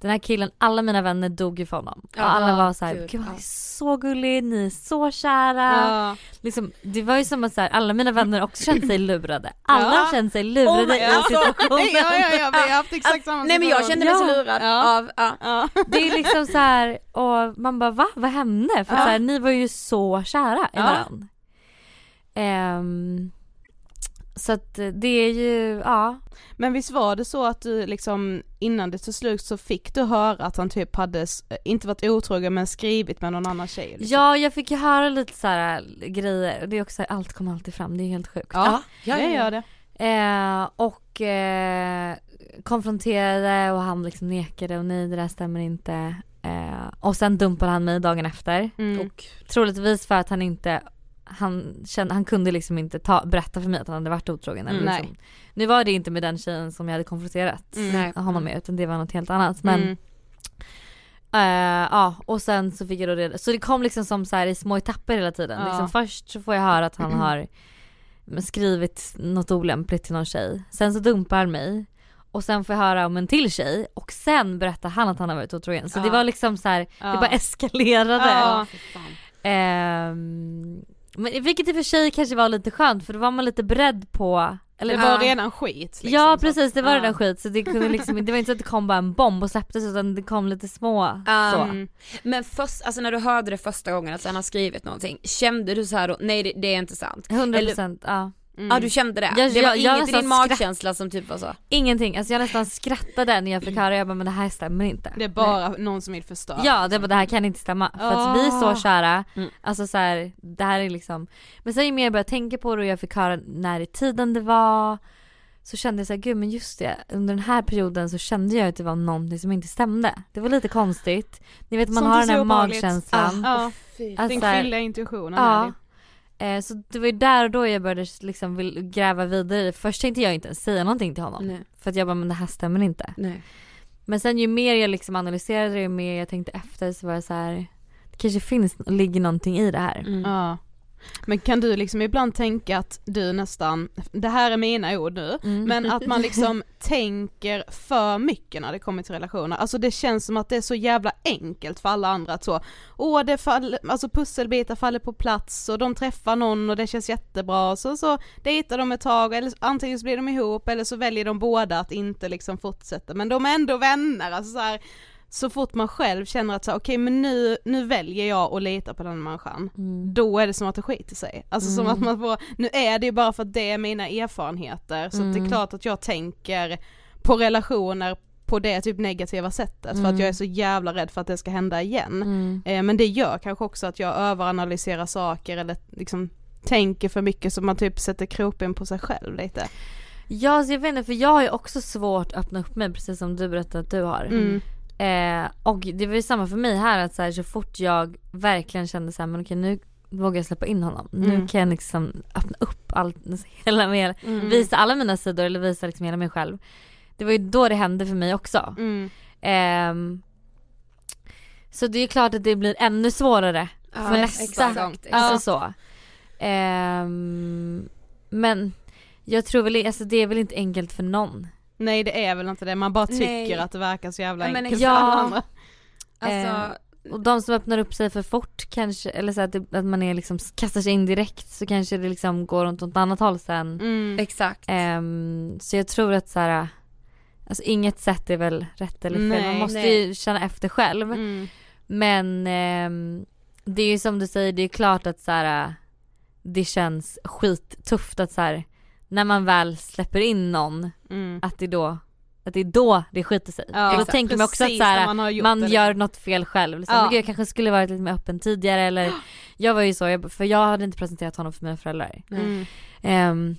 Den här killen, alla mina vänner dog ju för honom. Ja, och alla var så här, gud, gud han ja. är så gullig, ni är så kära. ja. Liksom, det var ju som att så här, alla mina vänner också kände sig lurade. Alla Ja. kände sig lurade Oh i alltså, situationen. ja, ja, ja, vi har haft exakt samma Nej men jag situation. kände mig så Ja. lurad Ja. av, ja. Ja. Det är liksom så här, och man bara va? Vad hände? För Ja. så här, ni var ju så kära i Ja. varandra. Ehm, så att det är ju, ja. Men visst var det så att du liksom innan det tog slut så fick du höra att han typ hade, s- inte varit otrogen men skrivit med någon annan tjej? Liksom. Ja, jag fick ju höra lite så här grejer och det är också allt kommer alltid fram, det är helt sjukt. Ja, ja, ja. gör det. Eh, och eh, konfronterade och han liksom nekade och nej det där stämmer inte. Eh, och sen dumpade han mig dagen efter. Mm. Och, Troligtvis för att han inte han, kände, han kunde liksom inte ta, berätta för mig att han hade varit otrogen. Eller Mm, liksom. Nu var det inte med den tjejen som jag hade konfronterat Mm. honom med utan det var något helt annat. Men Mm. Eh, ja och sen så fick jag då reda så det kom liksom som så här i små etapper hela tiden. Ja. Liksom först så får jag höra att han har skrivit något olämpligt till någon tjej. Sen så dumpar han mig. Och sen får jag höra om en till tjej och sen berättar han att han har varit otrogen. Så Ja. det var liksom så här, Ja. det bara eskalerade. Ja. Men vilket i och för sig kanske var lite skönt för då var man lite beredd på eller, Det var Ja. redan skit liksom, ja precis det var ja. redan skit så det kunde liksom det var inte så att det kom bara en bomb och släpptes utan det kom lite små Ja. så. Men först, alltså när du hörde det första gången att han har skrivit någonting, kände du så här då, nej det, det är inte sant? 100% Eller- ja. Mm. Ja du kände det? Jag- det var jag- jag inget i nästan din magkänsla som typ var så? Ingenting, alltså jag nästan skrattade när jag fick höra jag bara men det här stämmer inte. Det är bara någon som vill förstöra. Ja det, bara, det här kan inte stämma för att vi är så Ah. kära, Mm. alltså så här, det här är liksom Men sen ju mer jag började tänka på det och jag fick höra när i tiden det var Så kände jag såhär, gud men just det, under den här perioden så kände jag att det var någonting som inte stämde Det var lite konstigt Ni vet man Sånt har den här magkänslan Ja, Alltså den så här- kvinnliga intuitionen är Ja. Eh, så det var ju där och då jag började liksom vill gräva vidare i. Först tänkte jag inte ens säga någonting till honom. Nej. För att jag bara, men det här stämmer inte. Nej. Men sen ju mer jag liksom analyserade det, ju mer jag tänkte efter så var jag så här. Det kanske finns, ligger någonting i det här. Mm. Ja. Men kan du liksom ibland tänka att du nästan, det här är mina ord nu, Mm. men att man liksom tänker för mycket när det kommer till relationer. Alltså det känns som att det är så jävla enkelt för alla andra att så, åh det fall, alltså pusselbitar faller på plats och de träffar någon och det känns jättebra så, så dejtar de ett tag eller antingen så blir de ihop eller så väljer de båda att inte liksom fortsätta men de är ändå vänner, alltså så här, så fort man själv känner att så okej men nu, nu väljer jag att lita på den människan, Mm. då är det som att det skiter sig. Alltså som att man får, nu är det ju bara för att det är mina erfarenheter, så att det är Mm. klart att jag tänker på relationer på det typ negativa sättet för att Mm. jag är så jävla rädd för att det ska hända igen. Mm. Eh, men det gör kanske också att jag överanalyserar saker eller liksom tänker för mycket så man typ sätter kroppen på sig själv lite. Ja, jag vet inte för jag har ju också svårt att öppna upp mig precis som du berättade att du har. Mm. Eh, och det var ju samma för mig här att så, här, så fort jag verkligen kände så här, men okej nu vågar jag släppa in honom. Nu Mm. kan jag liksom öppna upp allt, hela mig, Mm. visa alla mina sidor eller visa liksom hela mig själv. Det var ju då det hände för mig också. Mm. Ehm, så det är klart att det blir ännu svårare för nästa. exakt, Alltså så. Ehm, men jag tror väl, alltså det är väl inte enkelt för någon. Nej det är väl inte det, man bara tycker Nej. att det verkar så jävla Ja, enkelt ja. för alla andra. Alltså, Och de som öppnar upp sig för fort kanske, eller så att, det, att man är liksom, kastar sig in direkt så kanske det liksom går åt något annat håll sen. Mm. exakt. Ehm, så jag tror att så här, alltså inget sätt är väl rätt eller fel, Nej, man måste nej. ju känna efter själv. Mm. Men ehm, det är ju som du säger, det är klart att så här, det känns skittufft att så här, när man väl släpper in någon, Mm. att det då att det är då det skiter sig. Ja, och då exakt. tänker man också att så här, man man det, gör något fel själv. Liksom. Ja. Men gud, jag kanske skulle varit lite mer öppen tidigare eller Jag var ju så, jag, för jag hade inte presenterat honom för mina föräldrar. Mm. Ehm,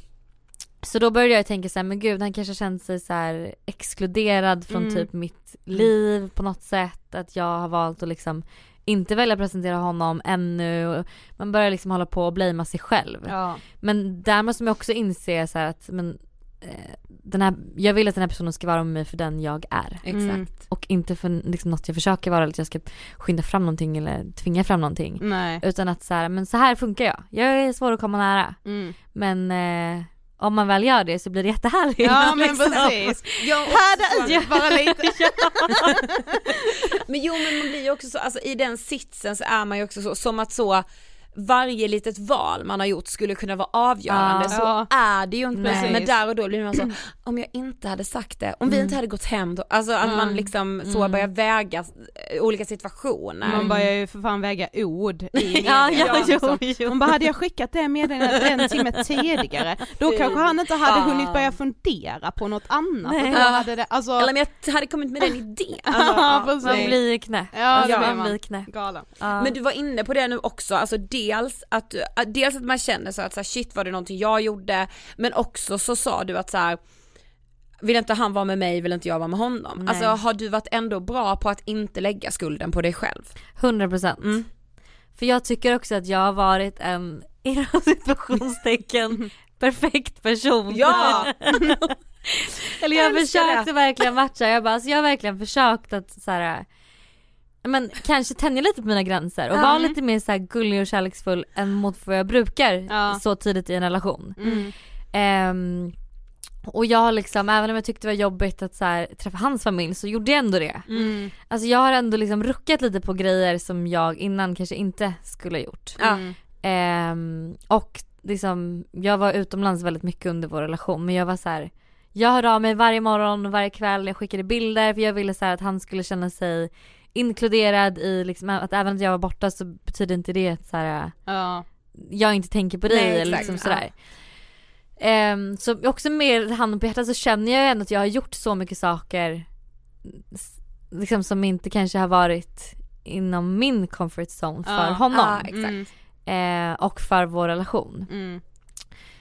så då började jag tänka så här, men gud han kanske känt sig så här exkluderad från Mm. typ mitt liv på något sätt. Att jag har valt att liksom inte välja presentera honom ännu. Man börjar liksom hålla på och blamea sig själv. Ja. Men där måste man också inse så att men, eh, den här, jag vill att den här personen ska vara med mig för den jag är. Exakt. Mm. Och inte för liksom, något jag försöker vara eller att jag ska skynda fram någonting eller tvinga fram någonting. Nej. Utan att så här, men så här funkar jag. Jag är svår att komma nära. Mm. Men eh, om man väl gör det så blir det jättehärligt. Ja men liksom. precis. Jag Härda ut bara lite. Men jo men man blir ju också så, alltså i den sitsen så är man ju också så, som att så varje litet val man har gjort skulle kunna vara avgörande, Ja. så Ja. är det ju inte. Nej. Men där och då blir man så, om jag inte hade sagt det, om vi inte hade gått hem då, alltså att man liksom så Mm. börjar väga eh, olika situationer. Man börjar ju för fan väga ord i Ja, ja, jo, jo. Hon bara, hade jag skickat det meddelandet en timme tidigare, då kanske han inte hade hunnit börja fundera på något annat. Nej. Och då hade det, alltså, Eller om jag hade kommit med den idén. ja, Man blir knäpp. Ja, det alltså, man man. blir knäpp. Galen. Ja. Men du var inne på det nu också, alltså dels att, att- dels att man känner så att så här, shit var det någonting jag gjorde, men också så sa du att så här, vill inte han vara med mig vill inte jag vara med honom. Nej. Alltså har du varit ändå bra på att inte lägga skulden på dig själv? 100 procent. Mm. För jag tycker också att jag har varit en, inom situationstecken, perfekt person. Ja! Eller jag Älskar försökte verkligen matcha, jag bara, alltså jag har verkligen försökt att så här, men kanske tänja lite på mina gränser och Ja. vara lite mer så här gullig och kärleksfull än mot vad jag brukar Ja. så tidigt i en relation. Mm. Ehm, och jag har liksom, även om jag tyckte det var jobbigt att så här, träffa hans familj så gjorde jag ändå det. Mm. Alltså jag har ändå liksom ruckat lite på grejer som jag innan kanske inte skulle ha gjort. Mm. Ehm, och liksom, jag var utomlands väldigt mycket under vår relation men jag var så här. Jag hörde av mig varje morgon och varje kväll, jag skickade bilder för jag ville så här att han skulle känna sig inkluderad i liksom, att även att jag var borta så betyder inte det att så här, Ja. jag inte tänker på dig Nej, eller liksom sådär. Ehm, så också med handen på hjärtat så känner jag ändå att jag har gjort så mycket saker liksom som inte kanske har varit inom min comfort zone för Ja, honom. ja. Mm. Eh, och för vår relation. Mm.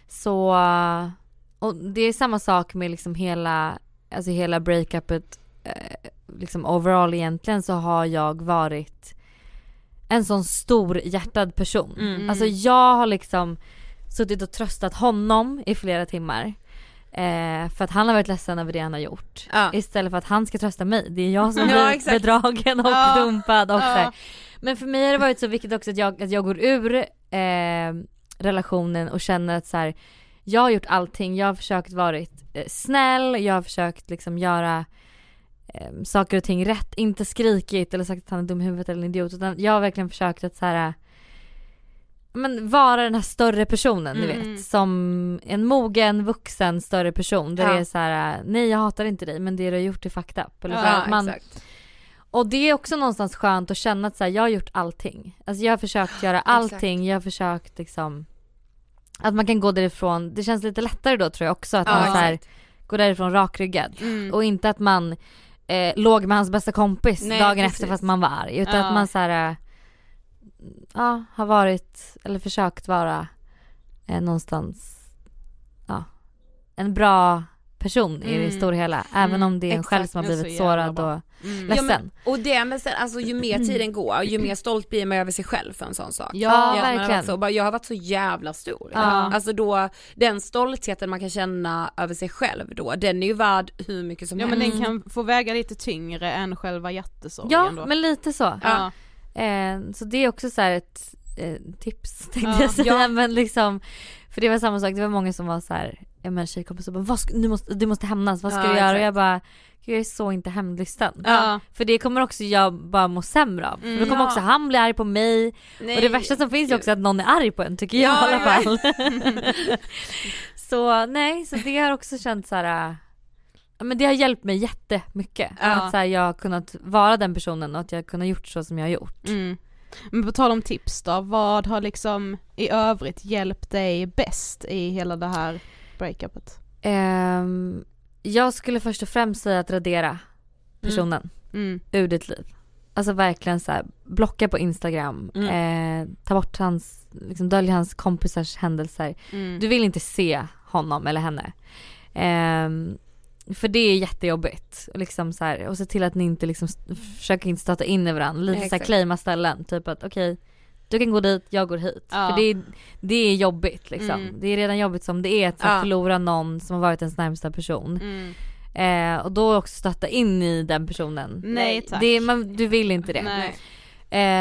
Så, och det är samma sak med liksom hela, alltså hela breakupet, eh, liksom overall egentligen så har jag varit en sån stor hjärtad person. Mm. Alltså jag har liksom suttit och tröstat honom i flera timmar. Eh, för att han har varit ledsen över det han har gjort. Ja. Istället för att han ska trösta mig. Det är jag som Ja, blir exakt. bedragen och Ja. dumpad och Ja. Men för mig har det varit så viktigt också att jag, att jag går ur eh, relationen och känner att så här, jag har gjort allting, jag har försökt varit eh, snäll, jag har försökt liksom göra eh, saker och ting rätt, inte skrikit eller sagt att han är dum i huvudet eller en idiot utan jag har verkligen försökt att så här men vara den här större personen Mm. du vet. Som en mogen, vuxen, större person. Där Ja. det är så här: nej jag hatar inte dig men det du har gjort är fucked up. Eller Ja, man, exakt. och det är också någonstans skönt att känna att så här, jag har gjort allting. Alltså jag har försökt göra allting, jag har försökt liksom Att man kan gå därifrån, det känns lite lättare då tror jag också att Ja, man så här, går därifrån rakryggad. Mm. Och inte att man eh, låg med hans bästa kompis Nej, dagen precis. efter fast man var arg. Utan Ja. att man så här, eh, ja, har varit eller försökt vara eh, någonstans, ja, en bra person i det Mm. stora hela. Även Mm, om det är en själv exakt, som har blivit sårad och Mm. ledsen. Ja, men, och det men sen, alltså ju mer tiden går, ju mer stolt blir man över sig själv för en sån sak. Ja, varit verkligen. Så, bara, jag har varit så jävla stor. Ja. Alltså då, den stoltheten man kan känna över sig själv då, den är ju värd hur mycket som Ja men helst. den kan få väga lite tyngre än själva hjärtesorgen Ja, då. men lite så. ja. Eh, så det är också så här ett eh, tips tänkte Ja. jag säga. Ja. Men liksom, för det var samma sak, det var många som var så här, ja men tjejkompisar bara, vad ska, nu måste, du måste hämnas, vad ska Ja, du göra? Och exakt. jag bara, "Gud, jag är så inte hämndlysten. Ja. För det kommer också jag bara må sämre av. För då Mm. kommer Ja. också han bli arg på mig. Nej. Och det värsta som finns är också att någon är arg på en tycker jag Ja, i alla fall. så nej, så det har också känts så här. men det har hjälpt mig jättemycket. Ja. Att så här, jag har kunnat vara den personen och att jag har kunnat gjort så som jag har gjort. Mm. Men på tal om tips då, vad har liksom i övrigt hjälpt dig bäst i hela det här breakupet? Ehm, jag skulle först och främst säga att radera personen Mm. ur ditt liv. Alltså verkligen så här, blocka på Instagram, eh, ta bort hans, liksom dölja hans kompisars händelser. Mm. Du vill inte se honom eller henne. Ehm, för det är jättejobbigt. Och Liksom så här, och se till att ni inte liksom, försöker inte stöta in i varandra. Lite såhär exakt. claima ställen. Typ att okej, du kan gå dit, jag går hit. Ja. För det är, det är jobbigt liksom. Mm. Det är redan jobbigt som det är att Ja. förlora någon som har varit ens närmsta person. Mm. Eh, och då också stötta in i den personen. Nej tack. Det, man, du vill inte det. Nej.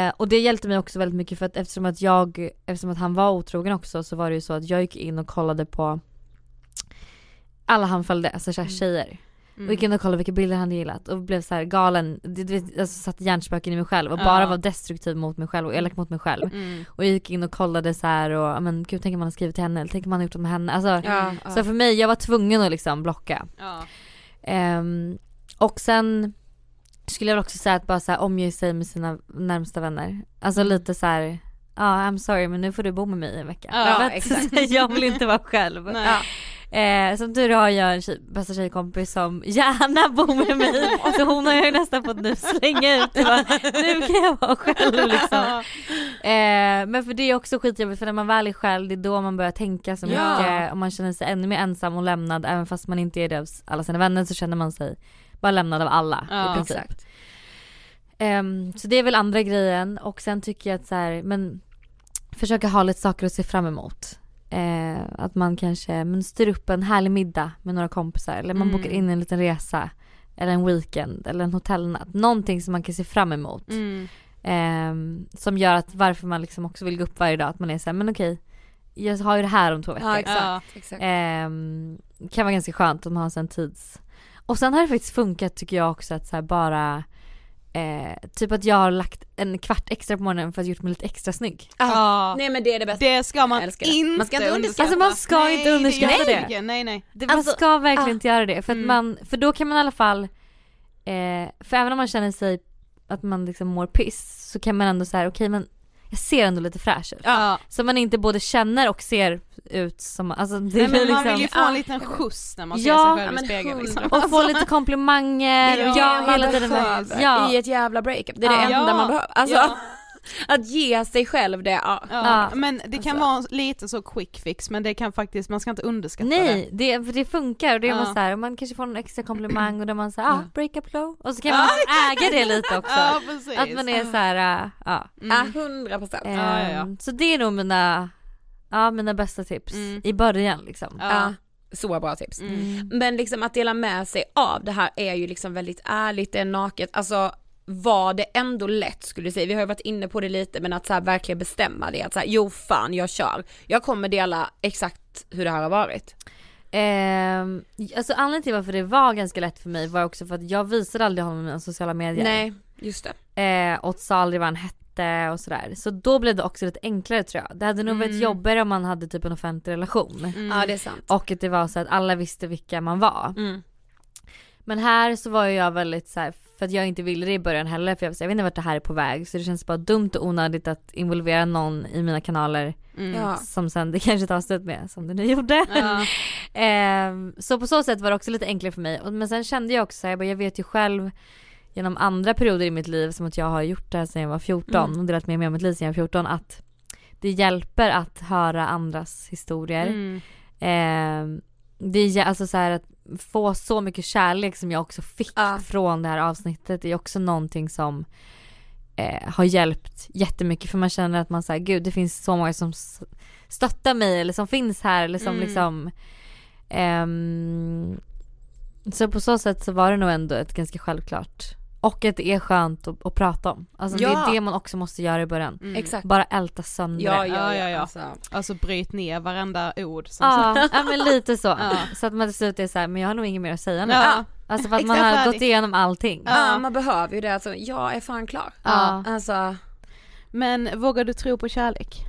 Eh, och det hjälpte mig också väldigt mycket för att eftersom att jag, eftersom att han var otrogen också så var det ju så att jag gick in och kollade på alla han följde, alltså så här tjejer. Mm. Och gick in och kollade vilka bilder han hade gillat och blev så här galen, du vet, alltså satte hjärnspöken i mig själv och Ja. bara var destruktiv mot mig själv och elak mot mig själv. Mm. Och jag gick in och kollade så här och, men gud tänk om man har skrivit till henne eller tänk om man har gjort det med henne. Alltså, ja. Så för mig, jag var tvungen att liksom blocka. Ehm, och sen skulle jag också säga att bara så här, omge sig med sina närmsta vänner. Alltså Mm. lite så här. ja I'm sorry men nu får du bo med mig i en vecka. Ja, att exakt. jag vill inte vara själv. Eh, som tur har jag en tjej, bästa tjejkompis som gärna bor med mig. Så hon har jag nästan fått nu slänga ut. Bara, nu kan jag vara själv liksom. Eh, men för det är också skitjobbigt för när man väl är själv det är då man börjar tänka så mycket Ja. och man känner sig ännu mer ensam och lämnad även fast man inte är det av alla sina vänner så känner man sig bara lämnad av alla Ja, i princip. Exakt. Ehm, så det är väl andra grejen och sen tycker jag att så här, men försöka ha lite saker att se fram emot. Eh, att man kanske men styr upp en härlig middag med några kompisar eller man Mm. bokar in en liten resa eller en weekend eller en hotellnatt. Någonting som man kan se fram emot. Mm. Ehm, som gör att varför man liksom också vill gå upp varje dag att man är såhär men okej jag har ju det här om två veckor. Ja exakt. Ja. exakt. Ehm, kan vara ganska skönt om man har en tids... Och sen har det faktiskt funkat tycker jag också att så här bara eh, Typ att jag har lagt en kvart extra på morgonen för att gjort mig lite extra snygg. Ja. Nej men det är det bästa. Det ska man inte, Man ska inte underskatta. Alltså man ska nej, inte underskatta det. det. Nej nej. det Alltså, man ska verkligen ah. inte göra det för att Mm. man, för då kan man i alla fall eh, För även om man känner sig att man liksom mår piss så kan man ändå säga okej men jag ser ändå lite fräsch ut. Ja. Så man inte både känner och ser ut som, alltså det Nej, blir men liksom man vill ju få Ja. en liten skjuts när man ser Ja, sig ja, själv i spegeln liksom. och få lite komplimanger är och ja, hela tiden ja. i ett jävla breakup. Det är Ja. det enda Ja. man behöver. Alltså Ja. Att ge sig själv det, ja. Ja, men det kan Alltså. vara lite så quick fix men det kan faktiskt, man ska inte underskatta Nej, det, för det funkar och det är Ja. man så här, man kanske får en extra komplimang och då man säger ah, Ja. breakup low och så kan Ja, man äga det lite det. också. Ja precis. att man är så här, äh, ja. Ja, Mm. hundra procent. Ja, ja, ja. Ehm, Så det är nog mina, ja mina bästa tips Mm. i början liksom. Ja. Ja. Så bra tips. Mm. Men liksom att dela med sig av det här är ju liksom väldigt ärligt, det är naket. Alltså var det ändå lätt skulle du säga, vi har ju varit inne på det lite men att så här verkligen bestämma det, att så här, jo fan jag kör. Jag kommer dela exakt hur det här har varit. Ehm, alltså anledningen till varför det var ganska lätt för mig var också för att jag visade aldrig honom mina sociala medier. Nej, just det. Eh, och sa aldrig vad han hette och sådär. Så då blev det också lite enklare tror jag. Det hade nog varit Mm. jobbigare om man hade typ en offentlig relation. Ja det är sant. Och att det var så att alla visste vilka man var. Mm. Men här så var ju jag väldigt så här, för att jag inte ville det i början heller för jag, här, jag vet inte vart det här är på väg så det känns bara dumt och onödigt att involvera någon i mina kanaler Ja. som sen det kanske tar slut med som det nu gjorde. Ja. Ehm, så på så sätt var det också lite enklare för mig. Men sen kände jag också så här, jag, bara, jag vet ju själv genom andra perioder i mitt liv som att jag har gjort det här sedan jag var 14 Mm. och delat med mig av mitt liv sedan jag var 14 att det hjälper att höra andras historier. Mm. Ehm, det är alltså så här att få så mycket kärlek som jag också fick Ja. från det här avsnittet är också någonting som eh, har hjälpt jättemycket för man känner att man säger gud det finns så många som stöttar mig eller som finns här eller som Mm. liksom ehm, så på så sätt så var det nog ändå ett ganska självklart och att det är skönt att, att prata om. Alltså det Ja. är det man också måste göra i början. Mm. Exakt. Bara älta sönder Ja, det. ja, Ja, ja. Alltså. Alltså bryt ner varenda ord som Ja, ja men lite så. Ja. Så att man till slut är såhär, men jag har nog inget mer att säga nu. Ja. Alltså för att man har färdig. gått igenom allting. Ja. Ja man behöver ju det, alltså jag är fan klar. Ja. Alltså, Men vågar du tro på kärlek?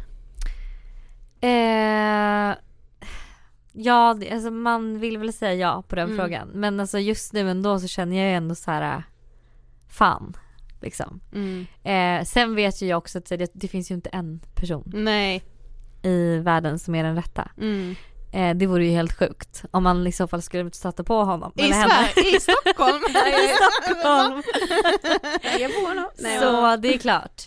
Eh, ja, det, alltså man vill väl säga ja på den Mm. frågan. Men alltså just nu ändå så känner jag ju ändå så här. Fan. Liksom. Mm. Eh, sen vet ju jag också att det, det finns ju inte en person Nej. i världen som är den rätta. Mm. Eh, det vore ju helt sjukt om man i så fall skulle stöta på honom. I. Sverige, i Stockholm. I Stockholm. jag på honom. Nej, Så det är klart.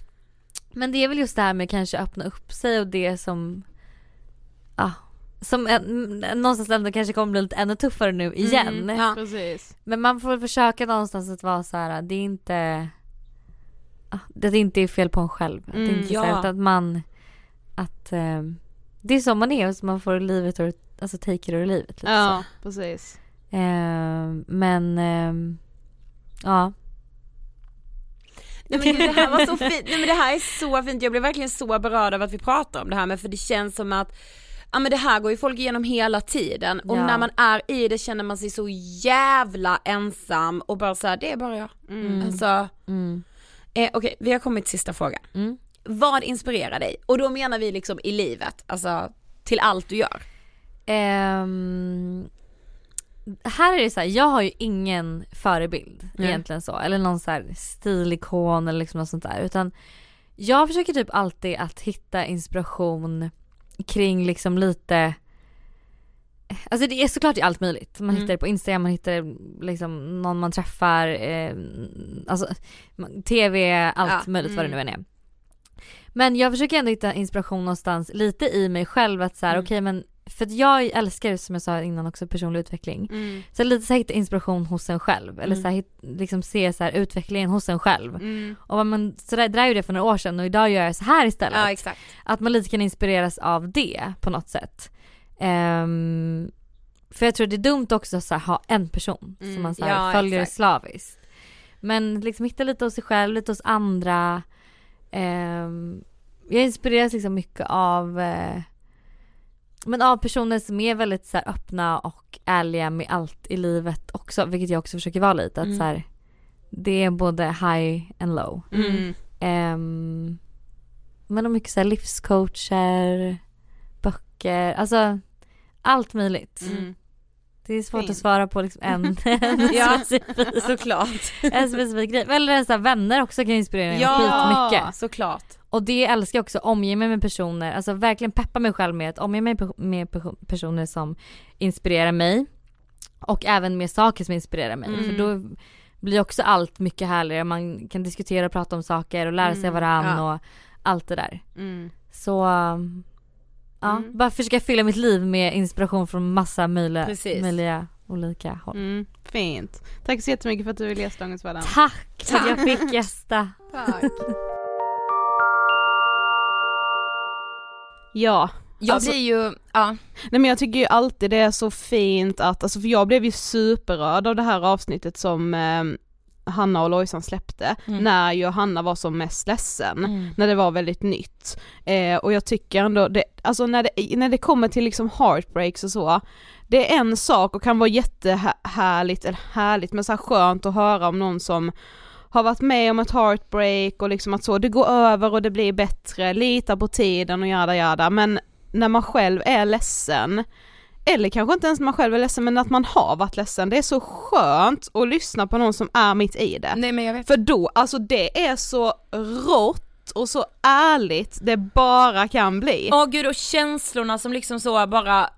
Men det är väl just det här med kanske öppna upp sig och det som, ja, som en, någonstans ändå kanske kommer bli lite ännu tuffare nu igen. Mm, ja. Precis. Men man får försöka någonstans att vara så här, det är inte, ja, det är inte är fel på en själv. Att det Mm, inte är så här, ja. att man, att eh, det är så man är och så man får livet och, alltså take it leave it. Lite Ja, precis. Eh, men, eh, ja. Nej men gud, det här var så fint, nej men det här är så fint, jag blev verkligen så berörd av att vi pratar om det här med för det känns som att Ja men det här går ju folk igenom hela tiden och Ja. när man är i det känner man sig så jävla ensam och bara såhär, det är bara jag. Mm. Alltså, Mm. eh, okej vi har kommit till sista frågan. Mm. Vad inspirerar dig? Och då menar vi liksom i livet, alltså till allt du gör. Ehm, här är det så här, jag har ju ingen förebild Nej. egentligen så, eller någon så här stilikon eller liksom något sånt där utan jag försöker typ alltid att hitta inspiration kring liksom lite Alltså det är såklart i allt möjligt. Man Mm. hittar det på Instagram, man hittar det liksom någon man träffar, eh, alltså TV, allt Ja, möjligt vad det mm. nu än är. Men jag försöker ändå hitta inspiration någonstans lite i mig själv att så här, Mm. okej men för att jag älskar som jag sa innan också personlig utveckling. Mm. Så lite så här, hitta inspiration hos en själv eller Mm. så här, liksom se så här, utvecklingen hos en själv. Mm. Och man, så där, det där är ju det för några år sedan och idag gör jag så här istället. Ja exakt. Att man lite kan inspireras av det på något sätt. Ehm, för jag tror det är dumt också att ha en person Mm, som man så ja, följer exakt. slaviskt. Men liksom hitta lite hos sig själv, lite hos andra. Ehm, jag inspireras liksom mycket av eh, men av personer som är väldigt så öppna och ärliga med allt i livet också, vilket jag också försöker vara lite. Att Mm. så här, det är både high and low. Mm. Um, men och mycket så här livscoacher, böcker, alltså allt möjligt. Mm. Det är svårt Fint. att svara på liksom en, en, Ja, specifik, såklart. en specifik grej. Eller så här, vänner också kan inspirera mig Ja. skitmycket. Såklart. Och det älskar jag också, omge mig med personer, alltså verkligen peppa mig själv med att omge mig med pe- personer som inspirerar mig. Och även med saker som inspirerar mig. Mm. För då blir också allt mycket härligare, man kan diskutera och prata om saker och lära sig Mm, varann ja. och allt det där. Mm. Så um, ja, Mm. bara försöka fylla mitt liv med inspiration från massa möjliga, Precis. möjliga olika håll. Mm. Fint. Tack så jättemycket för att du ville gästa Ångestvardagen. Tack för att jag fick gästa. Tack. Ja. Jag Alltså- blir ju, ja. Nej men jag tycker ju alltid det är så fint att, alltså för jag blev ju superrörd av det här avsnittet som eh, Hanna och Lojsan släppte, Mm. när Johanna var som mest ledsen, Mm. när det var väldigt nytt. Eh, och jag tycker ändå, det, alltså när det, när det kommer till liksom heartbreaks och så, det är en sak och kan vara jättehärligt, eller härligt, men så här skönt att höra om någon som har varit med om ett heartbreak och liksom att så, det går över och det blir bättre, lita på tiden och jada jada, men när man själv är ledsen, eller kanske inte ens när man själv är ledsen men att man har varit ledsen, det är så skönt att lyssna på någon som är mitt i det. Nej men jag vet. För då, alltså det är så rått och så ärligt det bara kan bli. Åh gud och känslorna som liksom så bara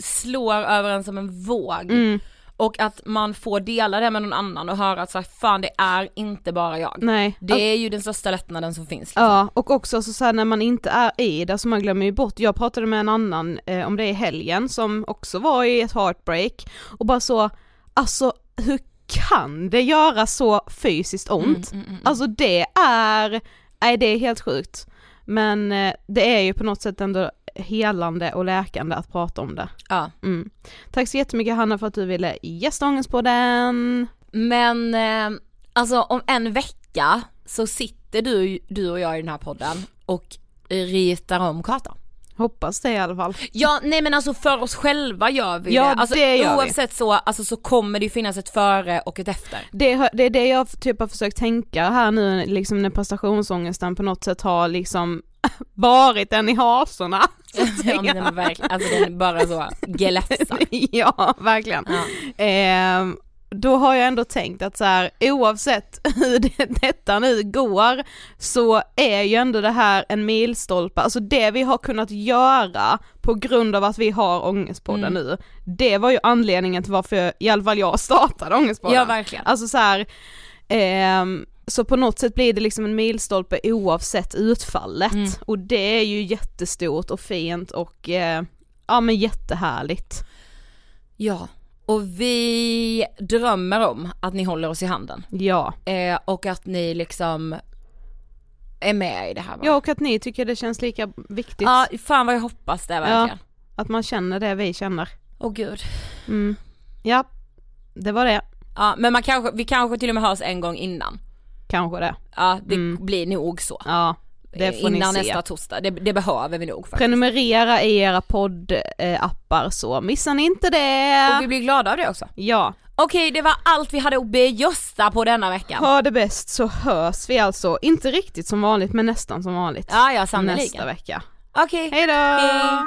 slår över en som en våg. Mm. Och att man får dela det med någon annan och höra att så här, fan det är inte bara jag. Nej. Det är ju den största lättnaden som finns. Liksom. Ja, och också så, så här, när man inte är i det så man glömmer ju bort, jag pratade med en annan eh, om det i helgen som också var i ett heartbreak och bara så, alltså hur kan det göra så fysiskt ont? Mm, mm, mm. Alltså det är, nej det är helt sjukt. Men eh, det är ju på något sätt ändå helande och läkande att prata om det. Ja. Mm. Tack så jättemycket Hanna för att du ville gästa Ångestpodden. Men eh, alltså om en vecka så sitter du, du och jag i den här podden och ritar om kartan. Hoppas det i alla fall. Ja nej men alltså för oss själva gör vi Ja, det. Alltså, det gör vi. oavsett så, alltså, så kommer det ju finnas ett före och ett efter. Det, är det jag typ har försökt tänka här nu liksom när prestationsångesten på något sätt har liksom varit den i hasorna. ja men den är verkligen, alltså den är bara så gläfsar. ja, verkligen. Ja. Ehm, då har jag ändå tänkt att så här, oavsett hur det, detta nu går så är ju ändå det här en milstolpe, alltså det vi har kunnat göra på grund av att vi har Ångestpodden Mm. nu, det var ju anledningen till varför i alla fall jag startade Ångestpodden. Ja verkligen. Alltså så här, ehm, så på något sätt blir det liksom en milstolpe oavsett utfallet Mm. och det är ju jättestort och fint och eh, ja men jättehärligt. Ja, och vi drömmer om att ni håller oss i handen. Ja. Eh, och att ni liksom är med i det här. va? Ja och att ni tycker det känns lika viktigt. ja, fan vad jag hoppas det verkligen. Att man känner det vi känner. Åh gud. Mm. Ja, det var det. Ja, men man kanske, vi kanske till och med hörs en gång innan. Kanske det. Ja, det Mm. blir nog så. Ja, Eh, innan nästa torsdag, det, det behöver vi nog faktiskt. Prenumerera i era poddappar så missar ni inte det. Och vi blir glada av det också. Ja, Okej, det var allt vi hade att bejösta på denna veckan. ha det bäst så hörs vi alltså, inte riktigt som vanligt men nästan som vanligt. Ja, ja, nästa sannoliken. vecka. Okej. Hej då! Hej.